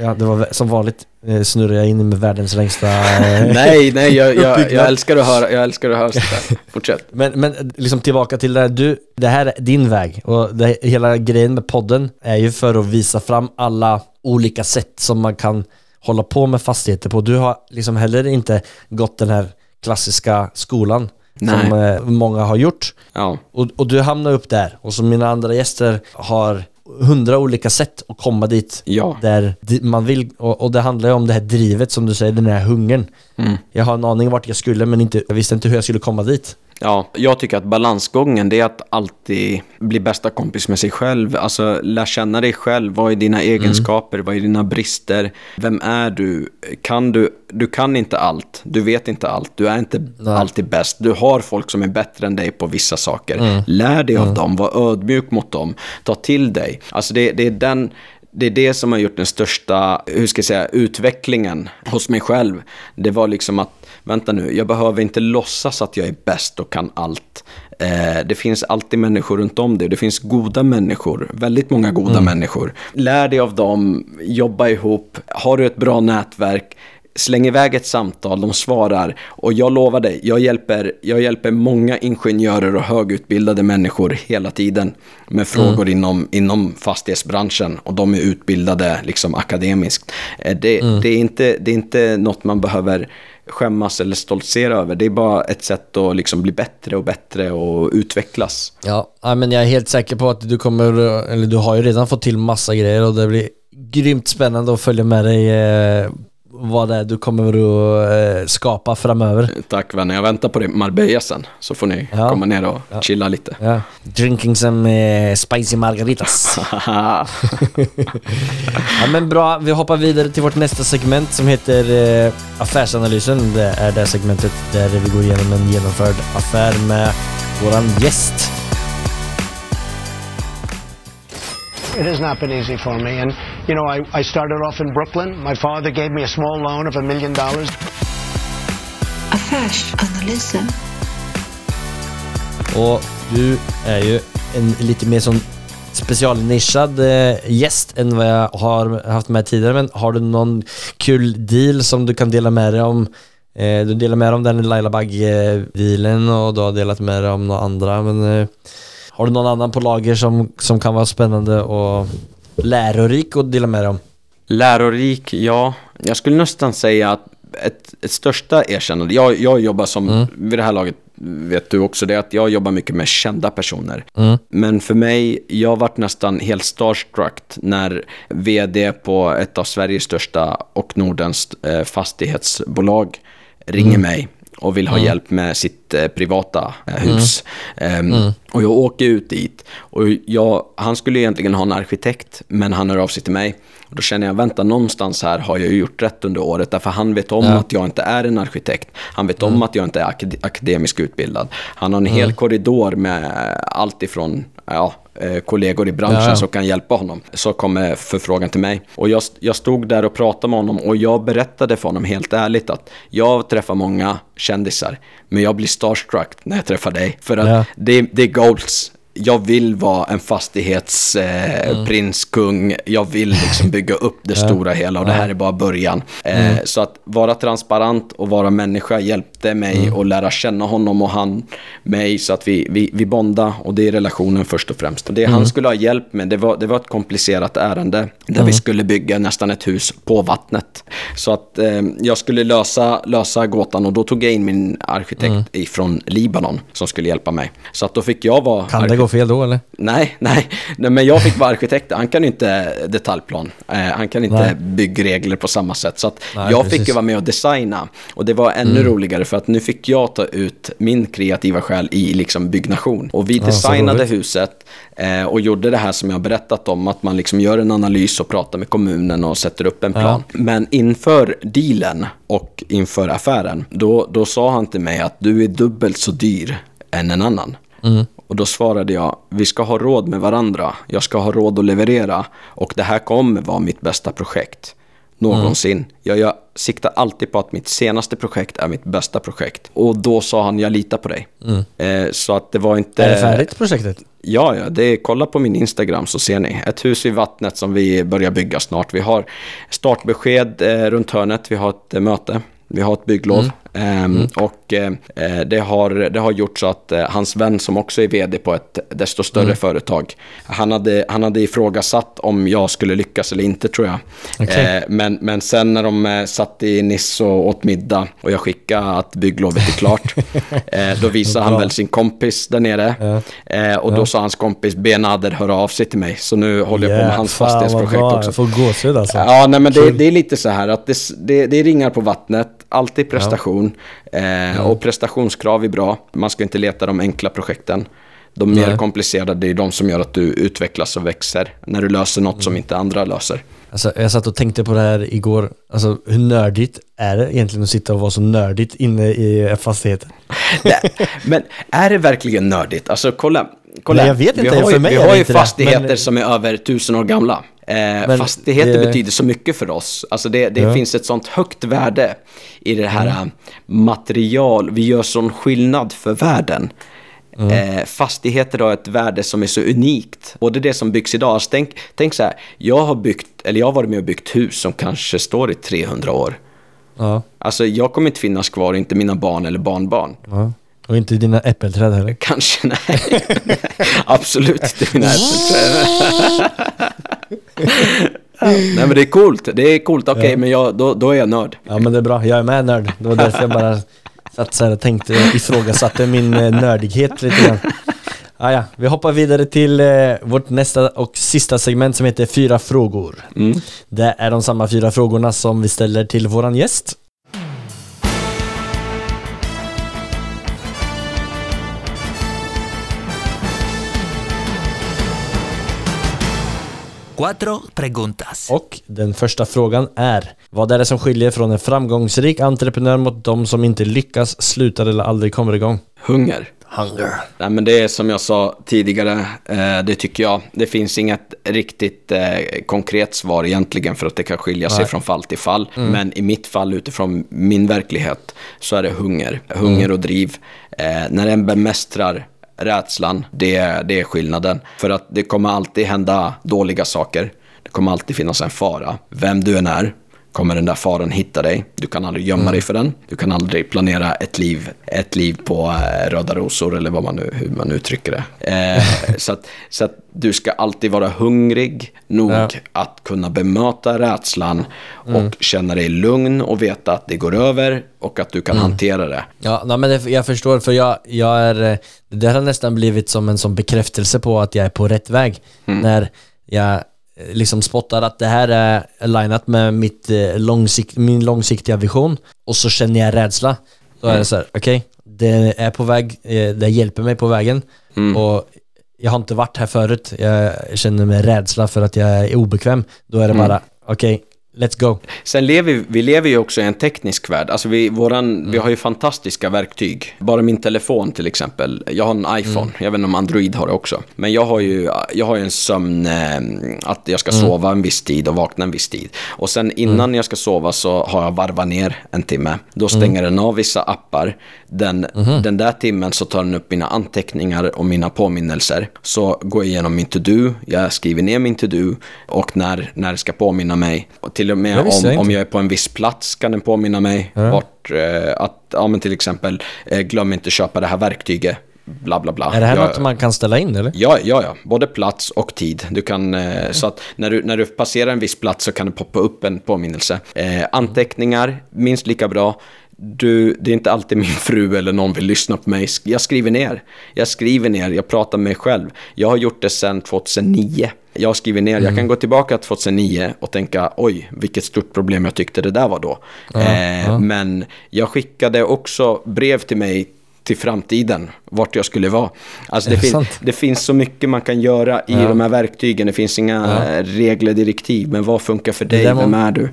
Speaker 3: Ja, det var som vanligt eh, snurrar jag in med världens längsta... eh,
Speaker 2: nej, nej, jag, jag, jag älskar att höra, jag älskar att höra sånt där. Fortsätt.
Speaker 3: Men, men liksom tillbaka till det här, du, det här är din väg och det, hela grejen med podden är ju för att visa fram alla olika sätt som man kan hålla på med fastigheter på. Du har liksom heller inte gått den här klassiska skolan
Speaker 2: Nej.
Speaker 3: som eh, många har gjort.
Speaker 2: Ja.
Speaker 3: Och, och du hamnar upp där och som mina andra gäster har hundra olika sätt att komma dit
Speaker 2: Ja.
Speaker 3: där man vill och, och det handlar ju om det här drivet som du säger, den här hungern.
Speaker 2: Mm.
Speaker 3: Jag har en aning vart jag skulle men inte, jag visste inte hur jag skulle komma dit.
Speaker 2: Ja, jag tycker att balansgången det är att alltid bli bästa kompis med sig själv. Alltså lär känna dig själv. Vad är dina egenskaper? Vad är dina brister? Vem är du? Kan du? Du kan inte allt. Du vet inte allt. Du är inte alltid bäst. Du har folk som är bättre än dig på vissa saker. Lär dig av dem. Var ödmjuk mot dem. Ta till dig. Alltså det, det är den det är det som har gjort den största, hur ska jag säga, utvecklingen hos mig själv. Det var liksom att, vänta nu, jag behöver inte låtsas att jag är bäst och kan allt. Eh, det finns alltid människor runt om dig. Det finns goda människor, väldigt många goda människor. Lär dig av dem, jobba ihop. Har du ett bra nätverk, släng iväg ett samtal, de svarar och jag lovar dig, jag hjälper, jag hjälper många ingenjörer och högutbildade människor hela tiden med frågor inom, inom fastighetsbranschen och de är utbildade liksom akademiskt. Eh, Det, det, är inte, det är inte något man behöver skämmas eller stoltsera över. Det är bara ett sätt att liksom bli bättre och bättre och utvecklas.
Speaker 3: Ja, men jag är helt säker på att du kommer, eller du har ju redan fått till massa grejer och det blir grymt spännande att följa med dig eh, vad det är du kommer att eh, skapa framöver.
Speaker 2: Tack vänner, jag väntar på det Marbella sen så får ni
Speaker 3: Ja.
Speaker 2: komma ner och chilla lite.
Speaker 3: Ja. Drinking some eh, spicy margaritas. ja men bra, vi hoppar vidare till vårt nästa segment som heter eh, Affärsanalysen. Det är det segmentet där vi går igenom en genomförd affär med våran gäst.
Speaker 4: It has not been easy for me. And, you know, I, I started off in Brooklyn. My father gave me a small loan of a million dollars.
Speaker 5: Affärsanalysen.
Speaker 3: Och du är ju en lite mer som specialnischad eh, gäst än vad jag har haft med tidigare. Men har du någon kul deal som du kan dela med dig om? Eh, du delar med dig om den Laila Bagge-dealen och du har delat med dig om några andra. Men eh, har du någon annan på lager som, som kan vara spännande och lärorik att dela med dig om?
Speaker 2: Lärorik, ja. Jag skulle nästan säga att ett, ett största erkännande, jag, jag jobbar som, vid det här laget vet du också det, att jag jobbar mycket med kända personer. Men för mig, jag varit nästan helt starstruck när vd på ett av Sveriges största och Nordens eh, fastighetsbolag ringer mig och vill ha hjälp med sitt eh, privata eh, hus. Ehm, Och jag åker ut dit. Och jag, han skulle egentligen ha en arkitekt, men han hör av sig till mig. Och då känner jag, vänta, någonstans här har jag gjort rätt under året. Därför han vet om att jag inte är en arkitekt. Han vet om att jag inte är akad- akademiskt utbildad. Han har en hel korridor med allt ifrån ja, kollegor i branschen
Speaker 3: Ja,
Speaker 2: som kan hjälpa honom. Så kom förfrågan till mig. Och jag, jag stod där och pratade med honom och jag berättade för honom helt ärligt att jag träffar många kändisar, men jag blir starstruck när jag träffar dig. För att
Speaker 3: Ja.
Speaker 2: det, det är goals. Jag vill vara en fastighetsprins, eh, prins, kung. Jag vill liksom bygga upp det stora hela och det här är bara början. Eh, Så att vara transparent och vara människa hjälp, hjälpte mig att lära känna honom och han mig så att vi, vi, vi bondade och det är relationen först och främst. Det han skulle ha hjälp med, det var, det var ett komplicerat ärende där vi skulle bygga nästan ett hus på vattnet. Så att eh, jag skulle lösa, lösa gåtan och då tog jag in min arkitekt ifrån Libanon som skulle hjälpa mig. Så att då fick jag vara...
Speaker 3: Kan det gå fel då eller?
Speaker 2: Nej, nej, nej, men jag fick vara arkitekt. Han kan inte detaljplan. Eh, han kan inte
Speaker 3: Nej.
Speaker 2: byggregler på samma sätt. Så att
Speaker 3: Nej,
Speaker 2: jag
Speaker 3: precis.
Speaker 2: fick ju vara med och designa. Och det var ännu roligare för att nu fick jag ta ut min kreativa själ i liksom byggnation. Och vi designade
Speaker 3: roligt.
Speaker 2: huset eh, och gjorde det här som jag har berättat om. Att man liksom gör en analys och pratar med kommunen och sätter upp en plan. Men inför dealen och inför affären, då, då sa han till mig att du är dubbelt så dyr än en annan. Och då svarade jag, vi ska ha råd med varandra. Jag ska ha råd att leverera. Och det här kommer vara mitt bästa projekt. Någonsin. Jag, jag siktar alltid på att mitt senaste projekt är mitt bästa projekt. Och då sa han, jag litar på dig. Eh, så att det var inte...
Speaker 3: Är det färdigt projektet?
Speaker 2: Ja, ja, det är, kolla på min Instagram så ser ni. Ett hus vid vattnet som vi börjar bygga snart. Vi har startbesked eh, runt hörnet, vi har ett eh, möte, vi har ett bygglov. Ehm, Och eh, det, har, det har gjort så att eh, hans vän som också är vd på ett desto större företag, han hade, han hade ifrågasatt om jag skulle lyckas eller inte tror jag.
Speaker 3: Okej.
Speaker 2: Eh, men, men sen när de satt i Nice och åt middag och jag skickade att bygglovet är klart, då visade han väl sin kompis där nere. Eh, och då sa hans kompis Benader höra av sig till mig. Så nu håller jag på med hans
Speaker 3: fan
Speaker 2: fastighetsprojekt också.
Speaker 3: Jag får gåshud alltså.
Speaker 2: Ja, nej, men det, det är lite så här att det, det, det är ringar på vattnet, alltid prestation. Eh, Och prestationskrav är bra. Man ska inte leta de enkla projekten. De mer
Speaker 3: Nej.
Speaker 2: komplicerade det är de som gör att du utvecklas och växer. När du löser något som inte andra löser.
Speaker 3: Alltså, jag satt och tänkte på det här igår. Alltså, hur nördigt är det egentligen att sitta och vara så nördigt inne i fastigheten?
Speaker 2: Men är det verkligen nördigt? Alltså kolla. kolla.
Speaker 3: Nej, jag vet inte.
Speaker 2: Vi har
Speaker 3: För
Speaker 2: ju,
Speaker 3: mig
Speaker 2: vi har ju fastigheter
Speaker 3: men-
Speaker 2: som är över tusen år gamla. Eh, fastigheter
Speaker 3: det-
Speaker 2: betyder så mycket för oss. Alltså det, det
Speaker 3: Ja.
Speaker 2: finns ett sånt högt värde i det här eh, material. Vi gör sån skillnad för världen. Eh, fastigheter har ett värde som är så unikt. Är det som byggs idag. Alltså tänk, tänk så här, jag har byggt, eller jag har varit med och byggt hus som kanske står i 300 år.
Speaker 3: Ja.
Speaker 2: Alltså jag kommer inte finnas kvar, inte mina barn eller barnbarn.
Speaker 3: ja. Och inte dina äppelträd heller.
Speaker 2: Kanske, nej. Absolut inte mina äppelträd. nej men det är coolt, det är coolt, okej men jag, då, då är jag nörd.
Speaker 3: Ja men det är bra, jag är med nörd. Det var därför jag bara satt så här och tänkte, ifrågasatte min eh, nördighet lite grann. Ah, ja, vi hoppar vidare till eh, vårt nästa och sista segment som heter Fyra frågor. Det är de samma fyra frågorna som vi ställer till våran gäst.
Speaker 1: Cuatro preguntas.
Speaker 3: Och den första frågan är Vad är det som skiljer från en framgångsrik entreprenör mot de som inte lyckas, slutar eller aldrig kommer igång?
Speaker 2: Hunger.
Speaker 3: Hunger.
Speaker 2: Nej men det är som jag sa tidigare, eh, det tycker jag. Det finns inget riktigt eh, konkret svar egentligen för att det kan skilja sig
Speaker 3: Nej.
Speaker 2: från fall till fall. Men i mitt fall utifrån min verklighet så är det hunger. Hunger och driv. Eh, när en bemästrar rädslan, det, det är skillnaden. För att det kommer alltid hända dåliga saker. Det kommer alltid finnas en fara. Vem du än är kommer den där faran hitta dig. Du kan aldrig gömma dig för den. Du kan aldrig planera ett liv, ett liv på eh, röda rosor eller vad man nu, hur man uttrycker det. Eh, så, att, så att du ska alltid vara hungrig nog
Speaker 3: Ja.
Speaker 2: att kunna bemöta rädslan och känna dig lugn och veta att det går över och att du kan hantera det.
Speaker 3: Ja, nej, men det, jag förstår för jag, jag är, eh, det har nästan blivit som en sån bekräftelse på att jag är på rätt väg. När jag liksom spottar att det här är linat med mitt, eh, långsikt, min långsiktiga vision och så känner jag rädsla. Då är det så här, okej, det är på väg, eh, det hjälper mig på vägen. Och jag har inte varit här förut, jag känner mig rädsla för att jag är obekväm. Då är det bara, okej, let's go.
Speaker 2: Sen lever vi, lever ju också i en teknisk värld. Alltså vi, våran, vi har ju fantastiska verktyg. Bara min telefon till exempel. Jag har en iPhone. Jag vet inte om Android har det också. Men jag har ju, jag har ju en sömn, eh, att jag ska sova en viss tid och vakna en viss tid. Och sen innan jag ska sova så har jag varvat ner en timme. Då stänger den av vissa appar. Den, den där timmen så tar den upp mina anteckningar och mina påminnelser. Så går jag igenom min to-do, jag skriver ner min to-do och när, när det ska påminna mig. Och till och med
Speaker 3: visste jag
Speaker 2: om, om jag är på en viss plats kan den påminna mig
Speaker 3: Ja.
Speaker 2: vart, eh, att, ja men till exempel, eh, glöm inte köpa det här verktyget, bla bla bla.
Speaker 3: Är det här
Speaker 2: jag,
Speaker 3: något man kan ställa in eller?
Speaker 2: Ja, ja, ja. Både plats och tid. Du kan, eh, Så att när du, när du passerar en viss plats så kan det poppa upp en påminnelse. Eh, anteckningar, minst lika bra. Du, det är inte alltid min fru eller någon vill lyssna på mig. Jag skriver ner. Jag skriver ner, jag pratar med mig själv. Jag har gjort det sedan 2009. Jag skriver ner, jag kan gå tillbaka till 2009 och tänka oj, vilket stort problem jag tyckte det där var då. eh, Men jag skickade också brev till mig till framtiden, vart jag skulle vara. Alltså det, fin- det finns så mycket man kan göra i de här verktygen. Det finns inga eh, regler, direktiv. Men vad funkar för dig? Vem är du?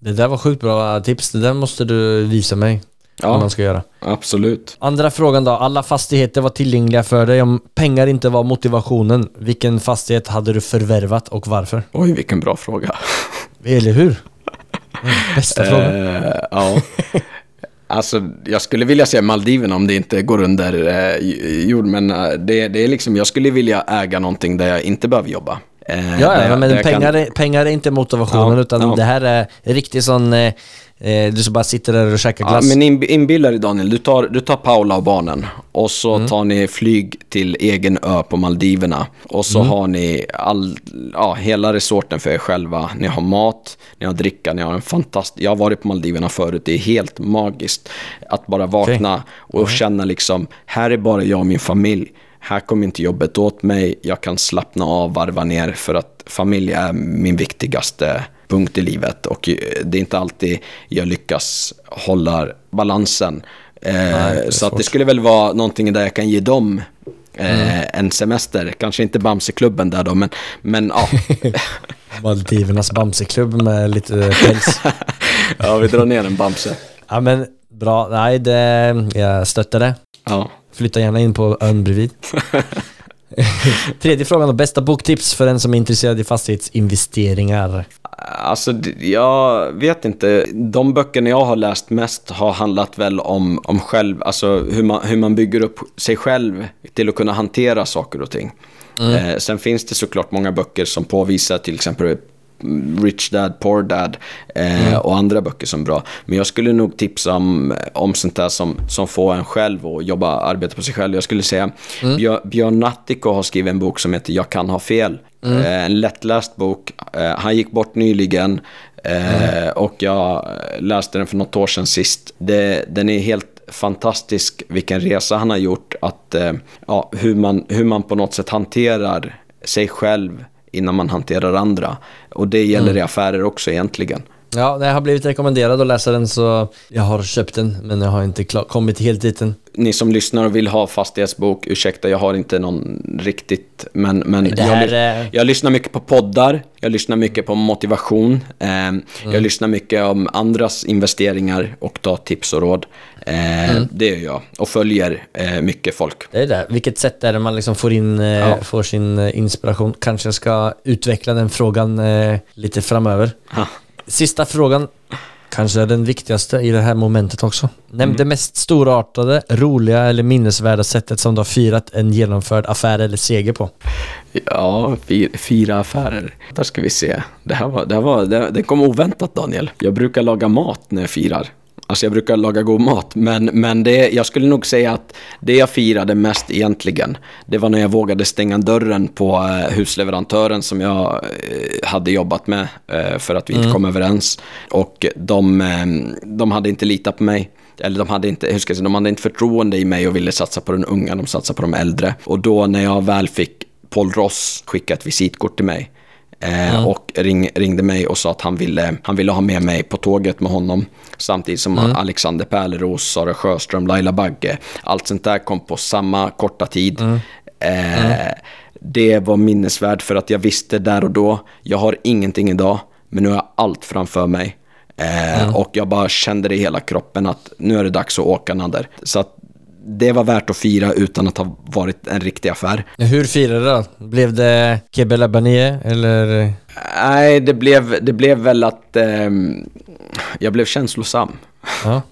Speaker 3: Det där var sjukt bra tips, det där måste du visa mig.
Speaker 2: Ja.
Speaker 3: Man ska göra.
Speaker 2: Absolut.
Speaker 3: Andra frågan då, alla fastigheter var tillgängliga för dig. Om pengar inte var motivationen, vilken fastighet hade du förvärvat och varför?
Speaker 2: Oj, vilken bra fråga.
Speaker 3: Eller hur? Mm, Bästa frågan.
Speaker 2: Eh, ja. Alltså, jag skulle vilja säga Maldiverna om det inte går under eh, jord, men eh, det, det är liksom, jag skulle vilja äga någonting där jag inte behöver jobba. Eh,
Speaker 3: Ja, ja men pengar,
Speaker 2: kan-
Speaker 3: är, pengar är inte motivationen
Speaker 2: Ja,
Speaker 3: utan
Speaker 2: ja.
Speaker 3: det här är riktigt sån... Eh, eh, du som bara sitter där och käkar
Speaker 2: Ja,
Speaker 3: glass.
Speaker 2: men in, inbilla dig Daniel, du tar, du tar Paula och barnen och så
Speaker 3: Mm.
Speaker 2: tar ni flyg till egen ö på Maldiverna. Och så
Speaker 3: Mm.
Speaker 2: har ni all, ja, hela resorten för er själva. Ni har mat, ni har dricka, ni har en fantastisk... Jag har varit på Maldiverna förut, det är helt magiskt. Att bara vakna och känna liksom, här är bara jag och min familj. Här kommer inte jobbet åt mig, jag kan slappna av, varva ner för att familj är min viktigaste punkt i livet och eh, det är inte alltid jag lyckas hålla balansen. Eh, så att det skulle väl vara någonting där jag kan ge dem eh, en semester. Kanske inte Bamseklubben där då, men, men ja.
Speaker 3: Maldivernas Bamseklubb med lite päls.
Speaker 2: ja, vi drar ner en Bamse.
Speaker 3: ja men bra, nej det, jag stöttar det.
Speaker 2: Ja.
Speaker 3: Flytta gärna in på ön bredvid. Tredje frågan då, bästa boktips för en som är intresserad i fastighetsinvesteringar?
Speaker 2: Alltså, jag vet inte. De böckerna jag har läst mest har handlat väl om, om själv, alltså hur man, hur man bygger upp sig själv till att kunna hantera saker och ting. Eh, sen finns det såklart många böcker som påvisar till exempel Rich Dad, Poor Dad eh, och andra böcker som är bra. Men jag skulle nog tipsa om, om sånt där som, som får en själv att jobba, arbeta på sig själv. Jag skulle säga Björ, Björn Natthiko har skrivit en bok som heter Jag kan ha fel. Eh, en lättläst bok. Eh, han gick bort nyligen eh, och jag läste den för något år sedan sist. Det, den är helt fantastisk vilken resa han har gjort. Att, eh, ja, hur, man, hur man på något sätt hanterar sig själv innan man hanterar andra. Och det gäller i affärer också egentligen.
Speaker 3: Ja, jag har blivit rekommenderad att läsa den så jag har köpt den men jag har inte kommit helt dit än.
Speaker 2: Ni som lyssnar och vill ha fastighetsbok, ursäkta jag har inte någon riktigt, men, men
Speaker 3: här
Speaker 2: jag,
Speaker 3: är-
Speaker 2: jag lyssnar mycket på poddar, jag lyssnar mycket på motivation, eh,
Speaker 3: Mm.
Speaker 2: jag lyssnar mycket om andras investeringar och tar tips och råd. Eh,
Speaker 3: Mm.
Speaker 2: Det gör jag och följer eh, mycket folk.
Speaker 3: Det är det. Vilket sätt är det man liksom får in, eh,
Speaker 2: Ja.
Speaker 3: får sin eh, inspiration? Kanske jag ska utveckla den frågan eh, lite framöver.
Speaker 2: Ha.
Speaker 3: Sista frågan, kanske är den viktigaste i det här momentet också. Nämn
Speaker 2: Mm.
Speaker 3: det mest storartade, roliga eller minnesvärda sättet som du har firat en genomförd affär eller seger på.
Speaker 2: Ja, fyra, fyra affärer. Där ska vi se. Det här var, det, här var, det, det kom oväntat Daniel. Jag brukar laga mat när jag firar. Alltså jag brukar laga god mat, men, men det, jag skulle nog säga att det jag firade mest egentligen, det var när jag vågade stänga dörren på eh, husleverantören som jag eh, hade jobbat med eh, för att vi inte kom överens. Och de, de hade inte litat på mig. Eller de hade, inte, hur ska jag säga, de hade inte förtroende i mig och ville satsa på den unga, de satsade på de äldre. Och då när jag väl fick Paul Ross skicka ett visitkort till mig eh, och ring, ringde mig och sa att han ville, han ville ha med mig på tåget med honom. Samtidigt som Alexander Pärleros, Sara Sjöström, Laila Bagge. Allt sånt där kom på samma korta tid. Eh, Det var minnesvärt för att jag visste där och då, jag har ingenting idag, men nu har jag allt framför mig. Eh, Och jag bara kände det i hela kroppen att nu är det dags att åka Nader. Så att det var värt att fira utan att ha varit en riktig affär.
Speaker 3: Hur firade du då? Blev det Kebbe Labanie eller?
Speaker 2: Nej, det blev, det blev väl att ehm, jag blev känslosam.
Speaker 3: Ja.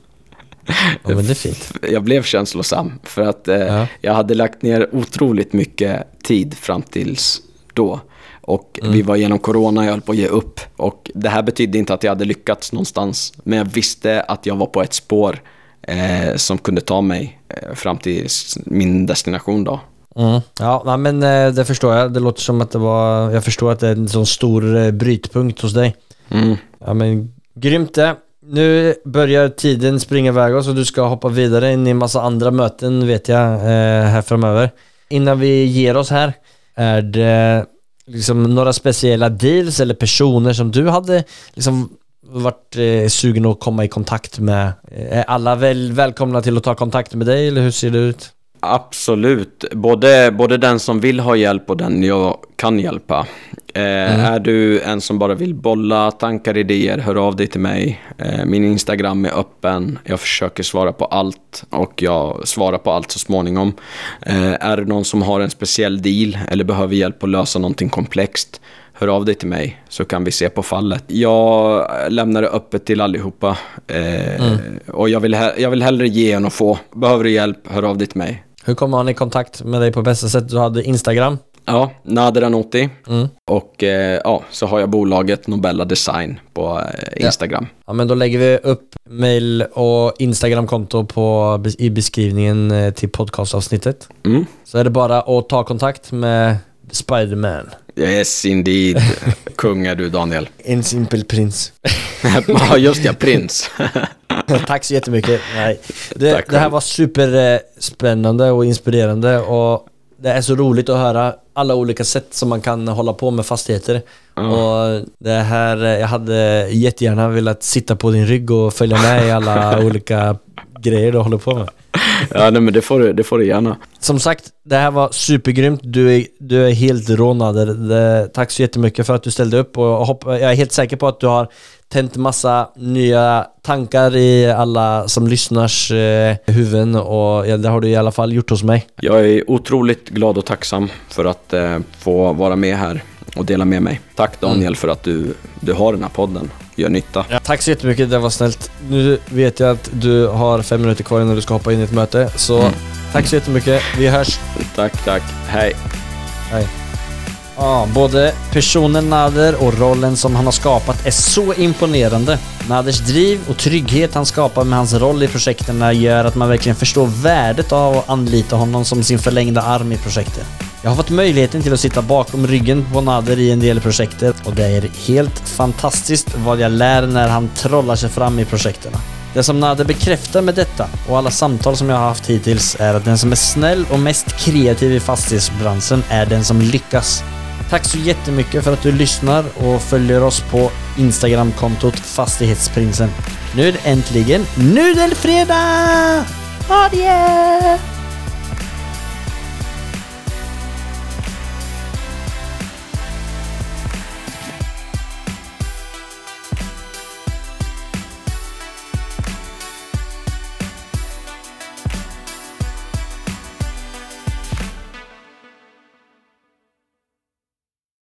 Speaker 3: ja men det är fint.
Speaker 2: Jag blev känslosam för att eh,
Speaker 3: Ja.
Speaker 2: jag hade lagt ner otroligt mycket tid fram tills då. Och vi var igenom corona, jag höll på att ge upp. Och det här betydde inte att jag hade lyckats någonstans. Men jag visste att jag var på ett spår eh, som kunde ta mig eh, fram till min destination då.
Speaker 3: Mm. Ja, men eh, det förstår jag. Det låter som att det var... Jag förstår att det är en sån stor eh, brytpunkt hos dig.
Speaker 2: Mm.
Speaker 3: Ja men grymt det. Nu börjar tiden springa iväg oss och du ska hoppa vidare in i en massa andra möten vet jag här framöver. Innan vi ger oss här, är det liksom några speciella deals eller personer som du hade liksom varit eh, sugen att komma i kontakt med? Eh, Är alla väl välkomna till att ta kontakt med dig eller hur ser det ut?
Speaker 2: Absolut, både, både den som vill ha hjälp och den jag kan hjälpa. Eh, Är du en som bara vill bolla tankar, idéer, hör av dig till mig. Eh, min Instagram är öppen, jag försöker svara på allt och jag svarar på allt så småningom. Eh, är det någon som har en speciell deal eller behöver hjälp att lösa någonting komplext, hör av dig till mig så kan vi se på fallet. Jag lämnar det öppet till allihopa eh, och jag vill, jag vill hellre ge än att få. Behöver du hjälp, hör av dig till mig.
Speaker 3: Hur kommer man i kontakt med dig på bästa sätt? Du hade Instagram.
Speaker 2: Ja, Nader Anoti.
Speaker 3: Mm.
Speaker 2: Och eh, ja, så har jag bolaget Nobella Design på eh, Instagram.
Speaker 3: Ja men då lägger vi upp mail och Instagramkonto på, i beskrivningen eh, till podcastavsnittet.
Speaker 2: Mm.
Speaker 3: Så är det bara att ta kontakt med Spiderman.
Speaker 2: Yes, indeed. Kung är du, Daniel.
Speaker 3: En simpel prins.
Speaker 2: ja, just ja, prins.
Speaker 3: Tack så jättemycket. Nej. Det, det här var superspännande och inspirerande och det är så roligt att höra alla olika sätt som man kan hålla på med fastigheter. Och det här, jag hade jättegärna velat sitta på din rygg och följa med i alla olika grejer du håller på med.
Speaker 2: Ja, nej, men det får, du, det får du gärna.
Speaker 3: Som sagt, det här var supergrymt. Du är, du är helt rånad. Det- Tack så jättemycket för att du ställde upp och jag hopp, jag är helt säker på att du har tänt massa nya tankar i alla som lyssnars eh, huvuden och ja, det har du i alla fall gjort hos mig.
Speaker 2: Jag är otroligt glad och tacksam för att eh, få vara med här och dela med mig. Tack Daniel för att du, du har den här podden. Gör nytta.
Speaker 3: Tack så jättemycket, det var snällt. Nu vet jag att du har fem minuter kvar innan du ska hoppa in i ett möte, så tack så jättemycket. Vi hörs.
Speaker 2: Tack, tack. Hej.
Speaker 3: Hej. Ja, både personen Nader och rollen som han har skapat är så imponerande. Naders driv och trygghet han skapar med hans roll i projekten gör att man verkligen förstår värdet av att anlita honom som sin förlängda arm i projektet. Jag har fått möjligheten till att sitta bakom ryggen på Nader i en del projektet och det är helt fantastiskt vad jag lär när han trollar sig fram i projekten. Det som Nader bekräftar med detta och alla samtal som jag har haft hittills är att den som är snäll och mest kreativ i fastighetsbranschen är den som lyckas. Tack så jättemycket för att du lyssnar och följer oss på Instagramkontot Fastighetsprinsen. Nu är det äntligen Nudelfredag! Ha det!